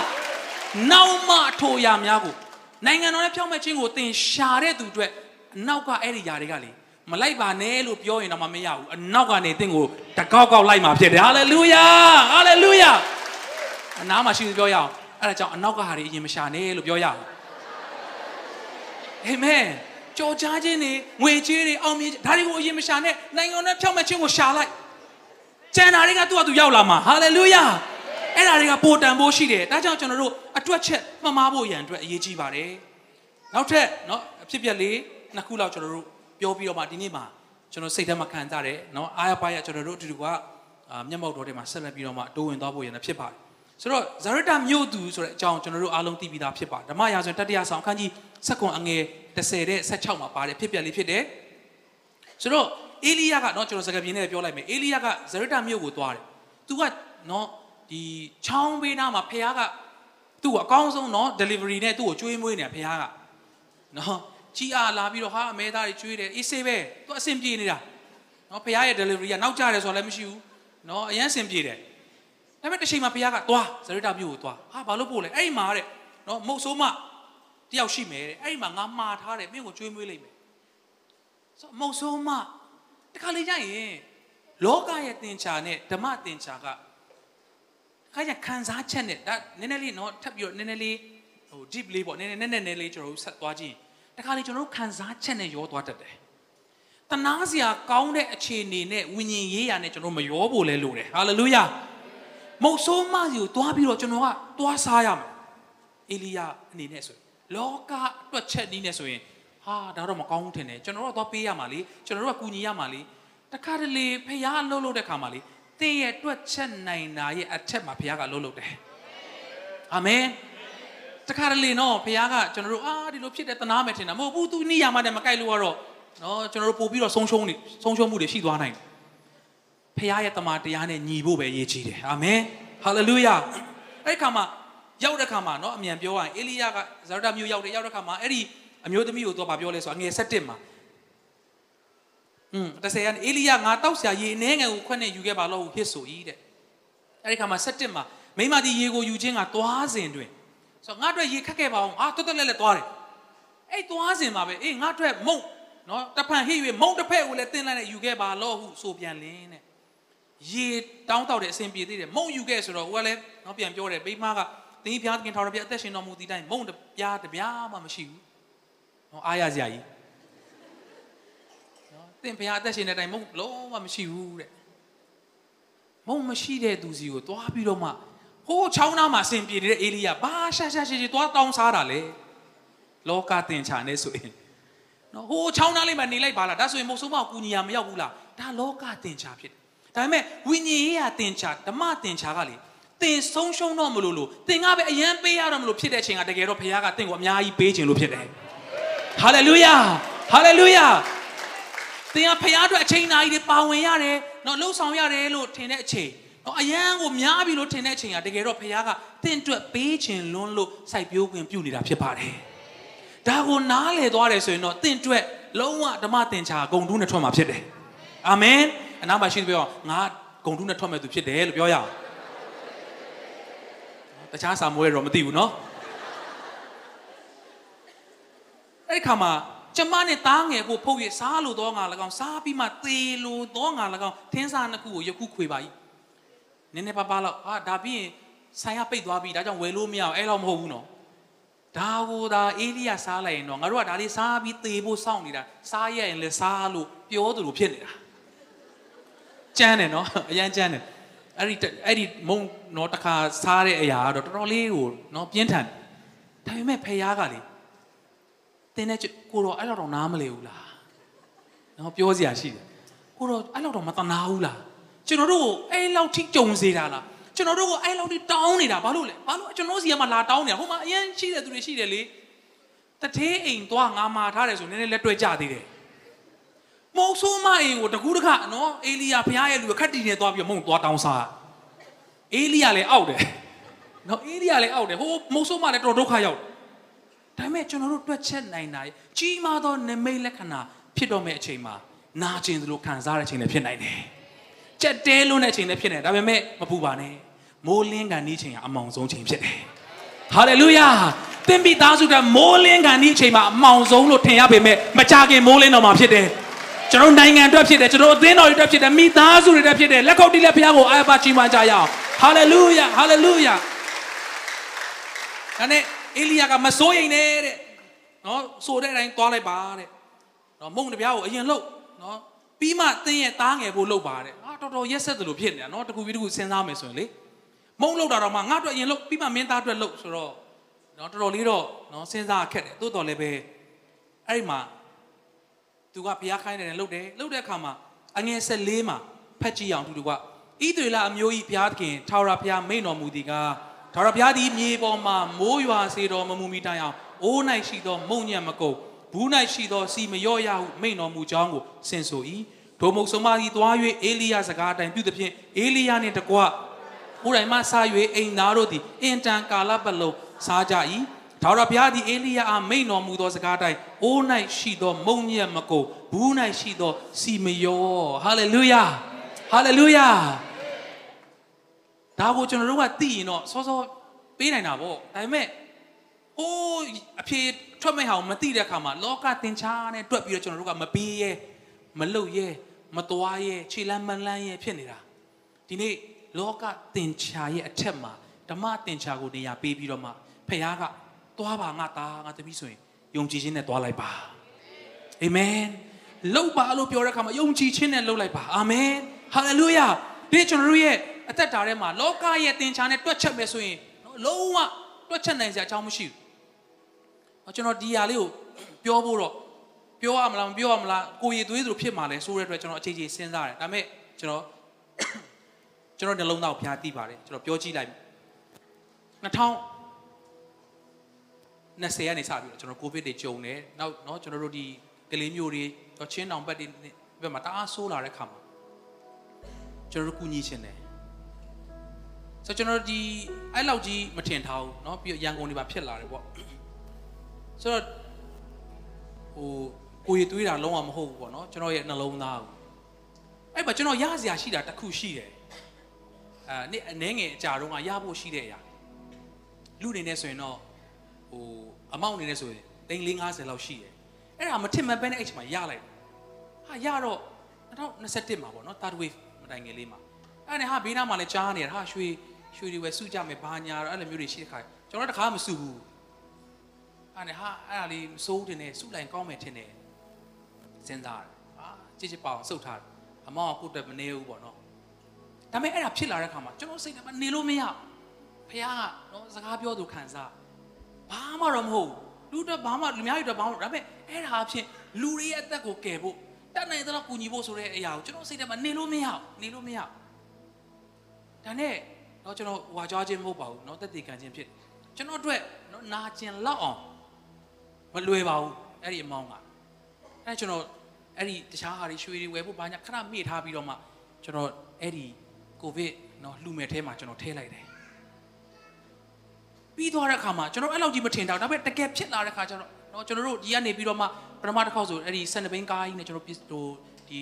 နောက်မှအထိုအရာများကိုနိုင်ငံတော်နဲ့ဖြောင့်မတ်ခြင်းကိုသင်ရှာတဲ့သူအတွက်အနောက်ကအဲ့ဒီຢာတွေကလေ မလိုက်ပါနဲ့လို့ပြောရင်တော့မရဘူးအနောက်ကနေသင်ကိုတကောက်ကောက်လိုက်မှာဖြစ်တယ်ဟာလေလုယာဟာလေလုယာအနားမှာရှိသူပြောရအောင်အဲ့ဒါကြောင့်အနောက်ကဟာတွေအရင်မရှာနဲ့လို့ပြောရအောင်အာမင်ကြော်ကြားခြင်းတွေငွေကြေးတွေအောင်မြင်ဒါတွေကိုအရင်မရှာနဲ့နိုင်ငံနဲ့ဖြောင့်မတ်ခြင်းကိုရှာလိုက်ကျန်တာတွေကသူ့အတူရောက်လာမှာဟာလေလုယာအဲ့ဒါတွေကပိုတန်ဖို့ရှိတယ်ဒါကြောင့်ကျွန်တော်တို့အတွက်ချက်မှမားဖို့ရန်အတွက်အရေးကြီးပါတယ်နောက်ထပ်เนาะအဖြစ်ပြက်လေးနှစ်ခုလောက်ကျွန်တော်တို့ ပြောပြီးတော့မှဒီနေ့မှာကျွန်တော်စိတ်ထဲမှာခံစားတယ်နော်အားရပါရကျွန်တော်တို့အတူတူကမျက်မှောက်တော်ထဲမှာဆက်လက်ပြီးတော့မှတိုးဝင်သွားဖို့ရနေဖြစ်ပါတယ်ဆိုတော့ဇာရတမြို့သူဆိုတဲ့အကြောင်းကျွန်တော်တို့အားလုံးသိပြီးသားဖြစ်ပါဓမ္မရာဇဝင်တတိယဆောင်အခန်းကြီး7ခွန်အငယ်30တဲ့16မှာပါတယ်ဖြစ်ပြလေးဖြစ်တယ်ဆိုတော့အေလိယကနော်ကျွန်တော်စကားပြင်းနဲ့ပြောလိုက်မယ်အေလိယကဇရတမြို့ကိုသွားတယ်သူကနော်ဒီချောင်းဘေးနားမှာဖခင်ကသူ့ကိုအကောင်းဆုံးနော် delivery နဲ့သူ့ကိုကျွေးမွေးနေတာဖခင်ကနော် ကြီးအားလာပြီးတော့ဟာအမဲသားတွေကျွေးတယ်အေးဆေးပဲသူအဆင်ပြေနေတာနော်ဖခင်ရဲ့ delivery ကနောက်ကျတယ်ဆိုတော့လည်းမရှိဘူးနော်အရန်အဆင်ပြေတယ်ဒါပေမဲ့တစ်ချိန်မှာဖခင်ကသွားဇရိတာမြို့ကိုသွားဟာဘာလို့ပို့လဲအဲ့မှာတဲ့နော်မုတ်ဆိုးမတယောက်ရှိမယ်တဲ့အဲ့မှာငါမှားထားတယ်မင်းကိုကျွေးမွေးလိုက်မယ်ဆိုမုတ်ဆိုးမတခါလေကြရင်လောကရဲ့သင်္ချာနဲ့ဓမ္မသင်္ချာကခါကျခံစားချက်နဲ့ဒါနည်းနည်းလေးနော်ထပ်ပြီးတော့နည်းနည်းလေးဟို deep လေးပေါ့နည်းနည်းနည်းနည်းလေးကျွန်တော်တို့ဆက်သွားကြည့် တခါလေကျွန်တော်တို့ခံစားချက်နဲ့ရောသွားတတ်တယ်တနာစရာကောင်းတဲ့အခြေအနေနဲ့ဝိညာဉ်ရေးရာနဲ့ကျွန်တော်မရောဖို့လဲလိုတယ်ဟာလေလုယာမုတ်ဆိုးမစီကိုသွားပြီးတော့ကျွန်တော်ကသွားစားရမယ်အေလိယအနေနဲ့ဆိုလောကအတွက်ချက်နည်းနဲ့ဆိုရင်ဟာဒါတော့မကောင်းဘူးထင်တယ်ကျွန်တော်တို့ကသွားပေးရမှာလေကျွန်တော်တို့ကကူညီရမှာလေတခါတလေဖះလှုပ်လှုပ်တဲ့ခါမှာလေသင်ရဲ့အတွက်ချက်နိုင်တာရဲ့အထက်မှာဘုရားကလှုပ်လှုပ်တယ်အာမင် တခါတလေနော်ဘုရားကကျွန်တော်တို့အာဒီလိုဖြစ်တဲ့တနာမယ်ထင်တာမဟုတ်ဘူးသူနိယာမနဲ့မကိုက်လို့ကတော့နော်ကျွန်တော်တို့ပို့ပြီးတော့ဆုံးရှုံးနေဆုံးရှုံးမှုတွေရှိသွားနိုင်တယ်ဘုရားရဲ့တမန်တရားနဲ့ညီဖို့ပဲရည်ကြီးတယ်အာမင်ဟာလေလုယာအဲ့ဒီခါမှာရောက်တဲ့ခါမှာနော်အမြန်ပြောရရင်အေလိယကဇာရတမြို့ရောက်တယ်ရောက်တဲ့ခါမှာအဲ့ဒီအမျိုးသမီးကိုတော့ဗာပြောလဲဆိုအငယ်7မှာอืมတဆယ်ကအေလိယငါတောက်ဆရာရေအနှဲငယ်ကိုခွက်နဲ့ယူခဲ့ပါလို့ဟစ်ဆို၏တဲ့အဲ့ဒီခါမှာ7မှာမိမဒီရေကိုယူခြင်းကသွားစဉ်တွင် ဆိုငါအတွက်ရေခက်ခဲ့ပါအောင်အာတွတ်တွတ်လဲလဲသွားတယ်အဲ့သွားစဉ်မှာပဲအေးငါအတွက်မုံနော်တဖန်ဟိ၍မုံတစ်ဖက်ကိုလည်းတင်းလိုက်နဲ့ယူခဲ့ပါလို့ဟုဆိုပြန်လင်းတဲ့ရေတောင်းတောက်တဲ့အစဉ်ပြေသေးတယ်မုံယူခဲ့ဆိုတော့ဟိုကလည်းနော်ပြန်ပြောတယ်ပိမကတင်းကြီးဖျားသခင်ထောင်ရပြအသက်ရှင်တော်မူသည့်တိုင်မုံတပြားတပြားမှမရှိဘူးနော်အားရစရာကြီးနော်သင်ဖျားအသက်ရှင်တဲ့အတိုင်မုံလုံးဝမရှိဘူးတဲ့မုံမရှိတဲ့သူစီကိုတွားပြီးတော့မှ ဟဟိုးချောင်းသားမှာအစဉ်ပြေနေတဲ့အေလိယဘာရှာရှာရှိရှိသွားတောင်းစားတာလေလောကတင်ချာနေဆိုရင်နော်ဟိုးချောင်းသားလေးမှာနေလိုက်ပါလားဒါဆိုရင်မုတ်ဆိုးမကူညီရမရောက်ဘူးလားဒါလောကတင်ချာဖြစ်တယ်ဒါပေမဲ့ဝိညာဉ်ရေးရတင်ချာဓမ္မတင်ချာကလေတင်ဆုံးရှုံးတော့မလို့လို့တင်ကပဲအယံပေးရတော့မလို့ဖြစ်တဲ့အချိန်ကတကယ်တော့ဘုရားကတင့်ကိုအများကြီးပေးခြင်းလို့ဖြစ်တယ်ဟာလေလုယာဟာလေလုယာသင်ကဖခင်အတွက်အချိန်နာကြီးတွေပါဝင်ရတယ်။နော်လှုပ်ဆောင်ရတယ်လို့ထင်တဲ့အချိန်။ နော်အယံကိုများပြီလို့ထင်တဲ့အချိန်ကတကယ်တော့ဖခင်ကသင်အတွက်ပေးခြင်းလွန်းလို့စိုက်ပျိုးခွင့်ပြုနေတာဖြစ်ပါတယ်။ဒါကိုနားလေသွားတယ်ဆိုရင်တော့သင်အတွက်လုံးဝဓမ္မသင်္ချာဂုံတူးနဲ့ထွက်မှာဖြစ်တယ်။အာမင်။အနာမှာရှိတယ်ပြောငါဂုံတူးနဲ့ထွက်မဲ့သူဖြစ်တယ်လို့ပြောရအောင်။တခြားစာမွေးတော့မသိဘူးနော်။အဲ့ဒီခါမှာကျမနဲ့သားငယ်ကိုဖုတ်ရစားလို့တော့ငါ၎င်းစားပြီးမှသေလို့တော့ငါ၎င်းထင်းစားနှစ်ခုကိုယခုခွေပါ၏ နည်းနည်းပါးပါးလောက်ဟာဒါပြီးရင်ဆိုင်ရပိတ်သွားပြီဒါကြောင့်ဝယ်လို့မရအောင်အဲ့လောက်မဟုတ်ဘူးနော်ဒါကိုဒါအေလိယစားလိုက်ရင်တော့ငါတို့ကဒါလေးစားပြီးသေဖို့စောင့်နေတာစားရရင်လည်းစားလို့ပြောသူလိုဖြစ်နေတာကြမ်းတယ်နော်အရန်ကြမ်းတယ်အဲ့ဒီအဲ့ဒီမုံတော့တစ်ခါစားတဲ့အရာကတော့တော်တော်လေးကိုနော်ပြင်းထန်ဒါပေမဲ့ဖះကလေတင်းတဲ့ကိုတော့အဲ့လောက်တော့နားမလဲဘူးလားနော်ပြောစရာရှိတယ်ကိုတော့အဲ့လောက်တော့မတနာဘူးလား ကျွန်တော်တို့ကိုအဲ့လောက်ထိကြုံစေတာလားကျွန်တော်တို့ကိုအဲ့လောက်ထိတောင်းနေတာဘာလို့လဲဘာလို့ကျွန်တော်စီကမှလာတောင်းနေတာဟိုမှာအရင်ရှိတဲ့သူတွေရှိတယ်လေတထေးအိမ်သွားငါမာထားတယ်ဆိုနည်းနည်းလက်တွဲကြသေးတယ်မုံဆိုးမအိမ်ကိုတကူးတခနော်အေလီယာဘုရားရဲ့လူခက်တီနေသွားပြီးမုံသွားတောင်းစားအေလီယာလည်းအောက်တယ်နော်အေလီယာလည်းအောက်တယ်ဟိုမုံဆိုးမလည်းတော်ဒုက္ခရောက်တယ်ဒါပေမဲ့ကျွန်တော်တို့တွက်ချက်နိုင်တာကြီးမားသောနမိတ်လက္ခဏာဖြစ်တော့မဲ့အချိန်မှာနာကျင်သလိုခံစားတဲ့အချိန်လည်းဖြစ်နိုင်တယ်။ ကြက်တဲလုံးတဲ့အချိန်လည်းဖြစ်နေတယ်ဒါပေမဲ့မပူပါနဲ့။မိုးလင်းကန်ဒီချိန်ကအမောင်ဆုံးချိန်ဖြစ်တယ်။ဟာလေလုယာ။သင်ပိသားစုကမိုးလင်းကန်ဒီချိန်မှာအမောင်ဆုံးလို့ထင်ရပေမဲ့မကြခင်မိုးလင်းတော့မှာဖြစ်တယ်။ကျွန်တော်နိုင်ငံအတွက်ဖြစ်တယ်ကျွန်တော်အသင်းတော်တွေအတွက်ဖြစ်တယ်မိသားစုတွေအတွက်ဖြစ်တယ်လက်ခုပ်တီးလက်ဖျားကိုအာပါချီးမွမ်းကြရအောင်ဟာလေလုယာဟာလေလုယာဒါနဲ့အေလိယကမစိုးရိမ်နဲ့တဲ့နော်ဆိုတဲ့အတိုင်းသွားလိုက်ပါတဲ့နော်မုံတပြားကိုအရင်လှုပ်နော်ပြီးမှတင်းရဲ့သားငယ်ဖို့လှုပ်ပါတဲ့ဟာ တော်တော်ရက်ဆက်သလိုဖြစ်နေတာနော်တကူပြီးတကူစဉ်းစားမယ်ဆိုရင်လေမုံလှုပ်တာတော့မှငါတို့အရင်လှုပ်ပြီးမှမင်းသားအတွက်လှုပ်ဆိုတော့နော်တော်တော်လေးတော့နော်စဉ်းစားခက်တယ်တိုးတော်လည်းပဲအဲ့ဒီမှာသူကဘုရားခိုင်းတယ်လှုပ်တယ်လှုပ်တဲ့အခါမှာအငယ်ဆက်လေးမှာဖတ်ကြည့်အောင်သူတို့ကဣသရေလအမျိုးကြီးဘုရားသခင်ထာဝရဘုရားမိန်တော်မူသည်ကထာဝရဘုရားသည်မြေပေါ်မှာမိုးရွာစေတော်မမူမီတိုင်အောင်အိုး၌ရှိသောမုံညံမကုတ်ဘူး၌ရှိသောစီမရော့ရဟုမိန်တော်မူကြောင်းကိုဆင်ဆို၏ ဒိုမုတ်ဆုံးမသည်သွား၍အေလိယစကားအတိုင်းပြုသဖြင့်အေလိယနှင့်တကွကိုယ်တိုင်မှစား၍အိမ်သားတို့သည်အင်တန်ကာလပတ်လုံးစားကြ၏ထာဝရဘုရားသည်အေလိယအားမိန်တော်မူသောစကားအတိုင်းအိုး၌ရှိသောမုံညံမကုတ်ဘူး၌ရှိသောစီမရော့ဟာလေလုယာဟာလေလုယာဒါကိုကျွန်တော်တို့ကသိရင်တော့စောစောပေးနိုင်တာပေါ့ဒါပေမဲ့ဟိုးအဖြေထွက်မဲ့ဟာကိုမသိတဲ့အခါမှာလောကသင်္ချာနဲ့တွက်ပြီးတော့ကျွန်တော်တို့ကမပေးရဲမလုတ်ရဲ မသွားရဲခြေလမ်းမလန်းရဲဖြစ်နေတာဒီနေ့လောကသင်္ချာရဲ့အထက်မှာဓမ္မသင်္ချာကိုနေရာပေးပြီးတော့မှဖခင်ကသွားပါငါသားငါသမီးဆိုရင်ယုံကြည်ခြင်းနဲ့သွားလိုက်ပါအာမင်လှုပ်ပါလို့ပြောတဲ့အခါမှာယုံကြည်ခြင်းနဲ့လှုပ်လိုက်ပါအာမင်ဟာလေလုယာဒီကျွန်တော်တို့ရဲ့အသက်တာထဲမှာလောကရဲ့သင်္ချာနဲ့တွက်ချက်မယ်ဆိုရင်လုံးဝတွက်ချက်နိုင်စရာအကြောင်းမရှိဘူးကျွန်တော်ဒီဟာလေးကိုပြောဖို့တော့ ပြောရမလားမပြောရမလားကိုရည်သွေးသလိုဖြစ်မှာလဲဆိုတဲ့အတွက်ကျွန်တော်အခြေအခြေစဉ်းစားတယ်ဒါပေမဲ့ကျွန်တော်ကျွန်တော်နှလုံးသားကိုဖျားတိပါတယ်ကျွန်တော်ပြောကြည့်လိုက်2000 20ကနေစပြီးတော့ကျွန်တော်ကိုဗစ်တွေကြုံတယ်နောက်เนาะကျွန်တော်တို့ဒီကလေးမျိုးတွေတော့ချင်းတောင်ဘက်တွေဘက်မှာတအားဆိုးလာတဲ့ခါမှာကျွန်တော်တို့ကူညီချင်တယ်ဆိုတော့ကျွန်တော်ဒီအဲ့လောက်ကြီးမထင်ထားဘူးเนาะပြီးရန်ကုန်တွေပါဖြစ်လာတယ်ပေါ့ဆိုတော့ဟို ကိုရီတွေးတာလုံးဝမဟုတ်ဘူးပေါ့နော်ကျွန်တော်ရဲ့နှလုံးသားကိုအဲ့မှာကျွန်တော်ရစရာရှိတာတစ်ခုရှိတယ်အဲနေ့အနေငယ်အကြာတုန်းကရဖို့ရှိတဲ့အရာလူနေနေဆိုရင်တော့ဟိုအမောက်နေနေဆိုရင်တိန်50လောက်ရှိတယ်အဲ့ဒါမထင်မှန်ပဲနဲ့အဲ့ချိန်မှာရလိုက်ဟာရတော့2021မှာပေါ့နော် third wave မတိုင်ခင်လေးမှာအဲ့နဲ့ဟာဘေးနားမှာလည်းကြားနေတာဟာရွှေရွှေတွေပဲစုကြမယ်ဘာညာတော့အဲ့လိုမျိုးတွေရှိတဲ့ခါကျွန်တော်တခါမစုဘူးအဲ့နဲ့ဟာအဲ့ဒါလေးမစိုးတင်နေစုလိုက်ကောင်းမယ်ထင်တယ် စဉ်းစားတယ်ဟာကြည့်ချစ်ပါအောင်စုပ်ထားတယ်အမောင်ကကိုတက်မနေဘူးပေါ့နော်ဒါပေမဲ့အဲ့ဒါဖြစ်လာတဲ့ခါမှာကျွန်တော်စိတ်ထဲမှာနေလို့မရ ဖခင်ကနော်စကားပြောသူခံစားဘာမှတော့မဟုတ်လူတော့ဘာမှလူများတွေတော့ဘာမှဒါပေမဲ့အဲ့ဒါအဖြစ်လူတွေရဲ့အသက်ကိုကယ်ဖို့တတ်နိုင်သလောက်ကူညီဖို့ဆိုတဲ့အရာကိုကျွန်တော်စိတ်ထဲမှာနေလို့မရနေလို့မရဒါနဲ့တော့ကျွန်တော်ဝါကြွားခြင်းမဟုတ်ပါဘူးเนาะတက်တည်ခံခြင်းဖြစ်ကျွန်တော်အတွက်เนาะနာကျင်လောက်အောင်မလွယ်ပါဘူးအဲ့ဒီအမောင်းကအဲ့ကျွန်တော် အဲ့ဒီတခြားဟာတွေရွှေတွေဝယ်ဖို့ဘာညာခဏမေ့ထားပြီးတော့မှကျွန်တော်အဲ့ဒီကိုဗစ်နော်လှူမယ်ထဲမှာကျွန်တော်ထဲလိုက်တယ်ပြီးသွားတဲ့အခါမှာကျွန်တော်အဲ့လောက်ကြီးမထင်တော့ဒါပေမဲ့တကယ်ဖြစ်လာတဲ့အခါကျတော့နော်ကျွန်တော်တို့ဒီကနေပြီးတော့မှပထမတစ်ခေါက်ဆိုအဲ့ဒီဆန်တဘင်းကားကြီးနဲ့ကျွန်တော်ဟိုဒီ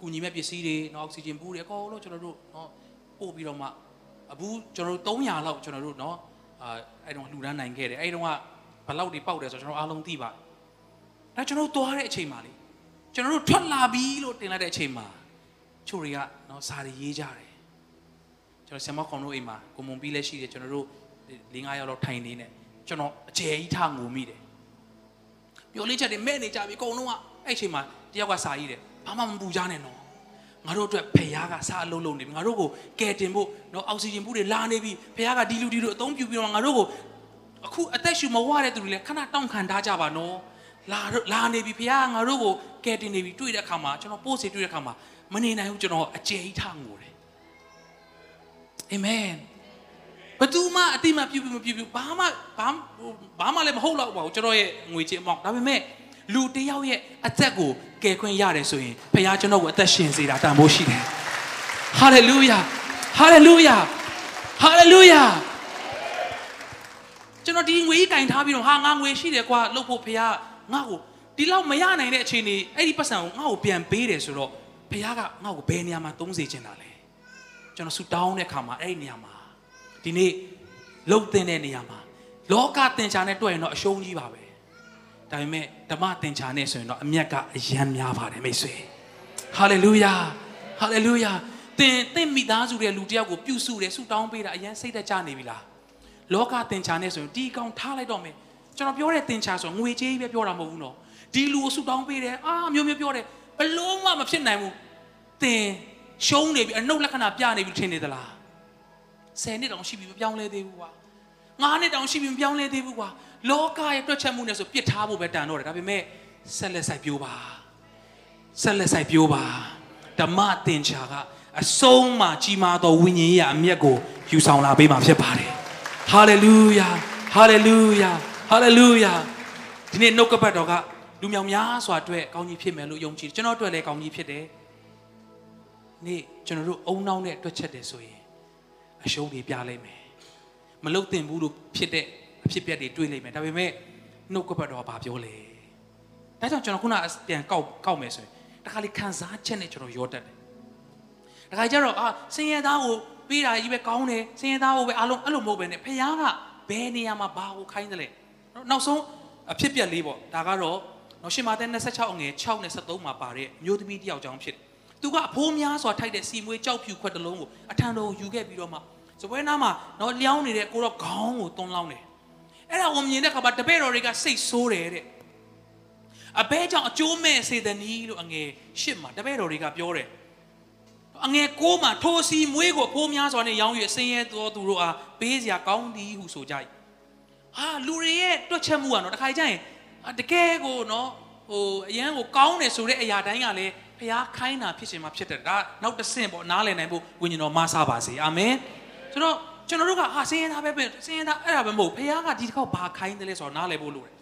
ကူညီမဲ့ပစ္စည်းတွေနော်အောက်ဆီဂျင်ဘူးတွေအကုန်လုံးကျွန်တော်တို့နော်ပို့ပြီးတော့မှအဘူးကျွန်တော်တို့300လောက်ကျွန်တော်တို့နော်အာအဲ့တော့လှူဒန်းနိုင်ခဲ့တယ်အဲ့တော့ကဘလောက်တွေပေါက်တယ်ဆိုတော့ကျွန်တော်အားလုံးသိပါတယ်ဒါကျွန်တော်သွားတဲ့အချိန်မှာလေ ကျွန်တော်တို့ထွက်လာပြီလို့တင်လိုက်တဲ့အချိန်မှာချိုတွေကနော်စာတွေရေးကြတယ်ကျွန်တော်ဆရာမခေါင်တို့အိမ်မှာကိုမွန်ပြီးလည်းရှိတယ်ကျွန်တော်တို့၄၅ယောက်လောက်ထိုင်နေနေကျွန်တော်အကျယ်ကြီးထငုံမိတယ်မျောလင်းချက်တွေမဲ့နေကြပြီအကုန်လုံးကအဲ့အချိန်မှာတယောက်ကစာရေးတယ်ဘာမှမပူကြနဲ့နော်ငါတို့အတွက်ဖခင်ကစားအလုံးလုံးနေပြီငါတို့ကိုကယ်တင်ဖို့နော်အောက်ဆီဂျင်ဘူးတွေလာနေပြီဖခင်ကဒီလူဒီလူအသုံးပြုပြီးတော့ငါတို့ကိုအခုအသက်ရှူမဝရတဲ့သူတွေလည်းခဏတောင့်ခံထားကြပါနော် လာလာနေပြီဖခင်ကငါတို့ကိုကယ်တင်နေပြီတွေ့တဲ့အခါမှာကျွန်တော်ပို့စီတွေ့တဲ့အခါမှာမနေနိုင်ဘူးကျွန်တော်အကျယ်ကြီးထငိုတယ်အာမင်ဘသူမှအတိမပြုပြုမပြုပြုဘာမှဘာဘာမှလည်းမဟုတ်တော့ပါဘူးကျွန်တော်ရဲ့ငွေချေအမောက်ဒါပေမဲ့လူတယောက်ရဲ့အသက်ကိုကယ်ခွင့်ရတယ်ဆိုရင်ဖခင်ကျွန်တော်ကိုအသက်ရှင်စေတာတန်ဖိုးရှိတယ်ဟာလေလုယာဟာလေလုယာဟာလေလုယာကျွန်တော်ဒီငွေကြီးကင်ထားပြီးတော့ဟာငါငွေရှိတယ်ကွာလှုပ်ဖို့ဖခင် ငါ့ကိုဒီလောက်မရနိုင်တဲ့အချိန်นี้အဲ့ဒီပတ်စံကိုငါ့ကိုပြန်ပေးတယ်ဆိုတော့ဖခင်ကငါ့ကိုဘယ်နေရာမှာသုံးစေချင်တာလဲကျွန်တော်ဆူတောင်းတဲ့အခါမှာအဲ့ဒီနေရာမှာဒီနေ့လှုပ်တင်တဲ့နေရာမှာလောကသင်္ချာနဲ့တွေ့ရင်တော့အရှုံးကြီးပါပဲဒါပေမဲ့ဓမ္မသင်္ချာနဲ့ဆိုရင်တော့အမျက်ကအယံများပါတယ်မိတ်ဆွေဟာလေလုယာဟာလေလုယာသင်သင်မိသားစုရဲ့လူတယောက်ကိုပြုစုတယ်ဆုတောင်းပေးတာအယံစိတ်သက်ကြနေပြီလားလောကသင်္ချာနဲ့ဆိုရင်ဒီကောင်ထားလိုက်တော့မယ် ကျွန်တော်ပြောတဲ့သင်္ချာဆိုငွေကြေးပဲပြောတာမဟုတ်ဘူးနော်ဒီလူကိုဆုတောင်းပေးတယ်အာမျိုးမျိုးပြောတယ်ဘလို့မှမဖြစ်နိုင်ဘူးသင်ရှုံးနေပြီအနှုတ်လက္ခဏာပြနေပြီထင်နေသလား10နှစ်တောင်ရှိပြီမပြောင်းလဲသေးဘူးကွာ9နှစ်တောင်ရှိပြီမပြောင်းလဲသေးဘူးကွာလောကရဲ့တွက်ချက်မှုနဲ့ဆိုပြစ်ထားဖို့ပဲတန်တော့တယ်ဒါပေမဲ့ဆက်လက်ဆိုင်ပြိုးပါဆက်လက်ဆိုင်ပြိုးပါဓမ္မသင်္ချာကအဆုံးမှကြီးမားသောဝိညာဉ်ရေးအမျက်ကိုယူဆောင်လာပေးမှာဖြစ်ပါတယ်ဟာလေလုယာဟာလေလုယာ ဟာလေလုယာဒီနေ့နှုတ်ကပတ်တော်ကလူမြောင်များစွာအတွက်ကောင်းကြီးဖြစ်မယ်လို့ယုံကြည်ကျွန်တော်အတွက်လည်းကောင်းကြီးဖြစ်တယ်နေ့ကျွန်တော်တို့အုံနောက်နဲ့တွက်ချက်တယ်ဆိုရင်အရှုံးတွေပြလိုက်မယ်မလုတ်တင်ဘူးလို့ဖြစ်တဲ့အဖြစ်ပြက်တွေတွေးလိုက်မယ်ဒါပေမဲ့နှုတ်ကပတ်တော်ကဘာပြောလဲဒါကြောင့်ကျွန်တော်ခုနပြန်ကောက်ကောက်မယ်ဆိုရင်တခါလေခံစားချက်နဲ့ကျွန်တော်ရောတတ်တယ်တခါကျတော့အာစင်ရသားကိုပေးတာကြီးပဲကောင်းတယ်စင်ရသားကိုပဲအားလုံးအဲ့လိုမဟုတ်ပဲနဲ့ဖခင်ကဘယ်နေရာမှာဘာကိုခိုင်းတယ်လဲ နောက်ဆုံးအဖြစ်ပြက်လေးပေါ့ဒါကတော့နော်ရှင်မာသဲ26အငယ်6နဲ့73မှာပါတဲ့မျိုးသမီးတယောက်ကြောင့်ဖြစ်တယ်သူကအဖိုးများစွာထိုက်တဲ့စီမွေးကြောက်ဖြူခွက်တစ်လုံးကိုအထံတော်ယူခဲ့ပြီးတော့မှစပွဲနားမှာတော့လျောင်းနေတဲ့ကိုတော့ခေါင်းကိုသွန်းလောင်းတယ်အဲ့ဒါကိုမြင်တဲ့အခါမှာတပည့်တော်တွေကစိတ်ဆိုးတယ်တဲ့အဘဲကြောင့်အကျိုးမဲ့စေတနီးလို့အငယ်ရှစ်မှာတပည့်တော်တွေကပြောတယ်အငယ်ကိုမှာထိုစီမွေးကိုဖိုးများစွာနဲ့ရောင်းရဆင်းရဲတော်သူတို့အားပေးစရာကောင်းသည်ဟုဆိုကြ၏ ဟာလူတွေရဲ့တွက်ချက်မှုကတော့တခါကြရင်တကယ်ကိုနော်ဟိုအရန်ကိုကောင်းတယ်ဆိုတဲ့အရာတိုင်းကလည်းဖျားခိုင်းတာဖြစ်ရှင်မှာဖြစ်တယ်ဒါနောက်တစ်ဆင့်ပေါ့နားလည်နိုင်ဖို့ဝိညာဉ်တော်မဆပါစေအာမင်ဆိုတော့ကျွန်တော်တို့ကဟာစင်းရင်သားပဲပဲစင်းရင်သားအဲ့ဒါပဲမဟုတ်ဖះကဒီတစ်ခေါက်ဘာခိုင်းတယ်လဲဆိုတော့နားလည်ဖို့လိုတယ်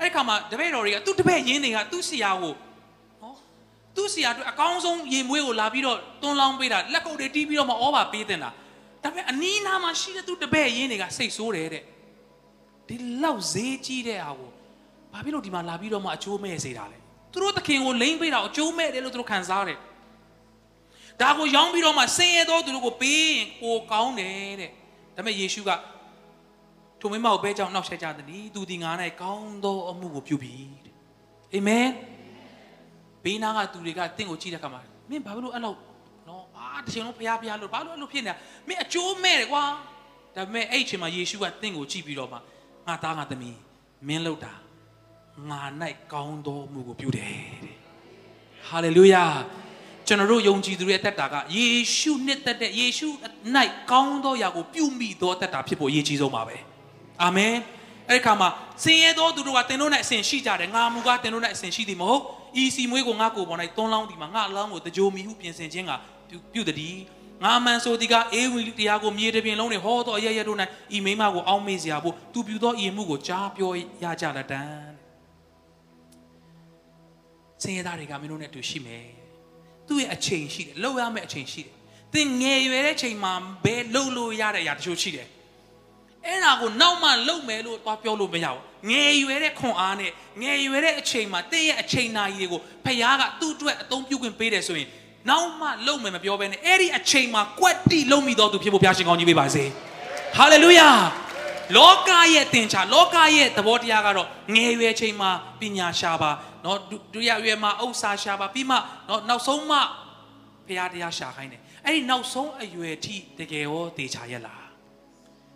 အဲ့ဒီခါမှာတပည့်တော်တွေကသူ့တပည့်ရင်းတွေကသူ့ဆီယာကိုနော်သူ့ဆီယာအတွက်အကောင်းဆုံးရေမွေးကိုလာပြီးတော့တွန်းလောင်းပေးတာလက်ကုပ်တွေတီးပြီးတော့မှဩဘာပေးတင်တာဒါပေမဲ့အနီးနားမှာရှိတဲ့သူ့တပည့်ရင်းတွေကစိတ်ဆိုးတယ်တဲ့ ဒီလောက်ဈေးကြီးတဲ့ဟာကိုဘာဖြစ်လို့ဒီမှာလာပြီးတော့မှအချိုးမဲ့စေတာလဲသူတို့သခင်ကိုလိမ့်ပေးတာအကျိုးမဲ့တယ်လို့သူတို့ခံစားတယ်ဒါကိုရောင်းပြီးတော့မှဆင်းရဲသောသူတို့ကိုပေးရင်ကိုကောင်းတယ်တဲ့ဒါပေမဲ့ယေရှုကထိုမိမကိုပဲကြောင့်နှောက်ဆက်ကြသည်။သူဒီငါ၌ကောင်းသောအမှုကိုပြုပြီတဲ့။အာမင်။ဘေးနားကသူတွေကတင့်ကိုကြည့်တဲ့အခါမှာမင်းဘာလို့အဲ့လောက်နော်အာတချင်လုံးဖျားဖျားလို့ဘာလို့အဲ့လိုဖြစ်နေတာမင်းအကျိုးမဲ့တယ်ကွာ။ဒါပေမဲ့အဲ့အချိန်မှာယေရှုကတင့်ကိုကြည့်ပြီးတော့မှ ငါသားငါသမီးမင်းလောက်တာငါ၌ကောင်းသောမှုကိုပြုတယ်တဲ့။ဟာလေလုယာ။တကျွန်တော်တို့ယုံကြည်သူတွေရဲ့တက်တာကယေရှုနှစ်သက်တဲ့ယေရှု၌ကောင်းသောຢာကိုပြုမိသောတက်တာဖြစ်ဖို့အရေးကြီးဆုံးပါပဲအာမင်အဲ့ဒီခါမှာဆင်းရဲသောသူတို့ကသင်တို့၌အစဉ်ရှိကြတယ်ငါမူကားသင်တို့၌အစဉ်ရှိသည်မဟုတ်ဤစီမွေးကိုငါကိုယ်ပေါ်၌သွန်းလောင်းသည်မှာငါအလောင်းကိုတကြိုမီဟုပြင်ဆင်ခြင်းကပြုပြုသည် ငါမန်ဆိုဒီကအေဝီတရားကိုမြေတပြင်လုံးနဲ့ဟောသောအရရတို့၌ဤမိမကိုအောင်းမေ့စရာဖို့သူပြုသောဤမှုကိုကြားပြောရကြလက်တံဆင်းရဲသားတွေကမင်းတို့နဲ့အတူရှိမယ်သူ့ရဲ့အချိန်ရှိတယ်လှုပ်ရမယ့်အချိန်ရှိတယ်သင်ငယ်ရွယ်တဲ့ချိန်မှာဘယ်လှုပ်လို့ရတဲ့အရာတချို့ရှိတယ်အဲ့ဒါကိုနောက်မှလုံမယ်လို့သွားပြောလို့မရဘူးငယ်ရွယ်တဲ့ခွန်အားနဲ့ငယ်ရွယ်တဲ့အချိန်မှာတင်းရဲ့အချိန်နာရီတွေကိုဖခင်ကသူ့အတွက်အသုံးပြုခွင့်ပေးတယ်ဆိုရင် နောက်မှလုံမယ်မပြောဘဲနဲ့အဲ့ဒီအချိန်မှာကွက်တိလုံမိတော်သူဖြစ်ဖို့ဘုရားရှင်ကောင်းကြီးပေးပါစေဟာလေလုယာလောကရဲ့တင်ချာလောကရဲ့သဘောတရားကတော့ငယ်ရွယ်ချိန်မှာပညာရှာပါเนาะဒုရရွယ်မှာဥစ္စာရှာပါပြီးမှเนาะနောက်ဆုံးမှဘုရားတရားရှာခိုင်းတယ်အဲ့ဒီနောက်ဆုံးအရွယ်ထိတကယ်ရောတေချာရက်လား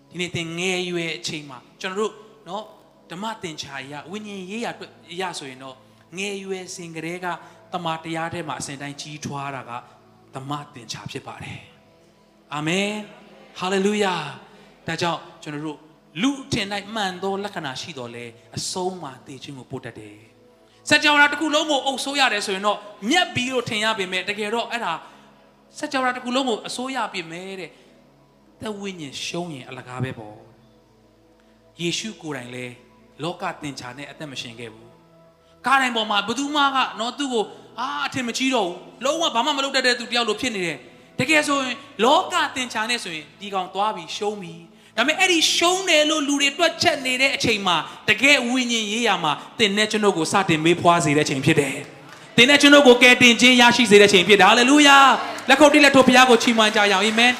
ဒီနေ့သင်ငယ်ရွယ်အချိန်မှာကျွန်တော်တို့เนาะဓမ္မသင်္ချာရဝိညာဉ်ရေးရအတွက်ရဆိုရင်တော့ငယ်ရွယ်စဉ်ကလေးက တမန်တရားထဲမှာအစဉ်တိုင်းကြီးထွားတာကဓမ္မသင်္ချာဖြစ်ပါတယ်အာမင်ဟာလေလုယာဒါကြောင့်ကျွန်တော်တို့လူထင်၌မှန်သောလက္ခဏာရှိတော်လဲအဆုံးမှာတည်ခြင်းကိုပို့တတ်တယ်စัจ java တစ်ခုလုံးကိုအုပ်ဆိုးရတယ်ဆိုရင်တော့မြက်ပြီးလို့ထင်ရပေမဲ့တကယ်တော့အဲ့ဒါစัจ java တစ်ခုလုံးကိုအစိုးရပြင်မဲ့တဲ့သက်ဝိညာဉ်ရှုံးရင်အလကားပဲပေါ့ယေရှုကိုယ်တိုင်လဲလောကသင်္ချာနဲ့အသက်မရှင်ခဲ့ဘူး ကားတိုင်းပေါ်မှာဘသူမှကတော့သူ့ကိုအာအထင်မကြီးတော့ဘူးလုံးဝဘာမှမလုပ်တတ်တဲ့သူတယောက်လိုဖြစ်နေတယ်တကယ်ဆိုရင်လောကသင်္ချာနဲ့ဆိုရင်ဒီကောင်သွားပြီးရှုံးပြီးဒါပေမဲ့အဲ့ဒီရှုံးတယ်လို့လူတွေတွက်ချက်နေတဲ့အချိန်မှာတကယ်ဝိညာဉ်ရေးရမှာတင်တဲ့ကျွန်ုပ်ကိုစတင်မေးဖွားစေတဲ့အချိန်ဖြစ်တယ်တင်တဲ့ကျွန်ုပ်ကိုကယ်တင်ခြင်းရရှိစေတဲ့အချိန်ဖြစ်တယ်ဟာလေလုယာလက်ခုပ်တိလက်ထိုးဘုရားကိုချီးမွမ်းကြရအောင်အာမင်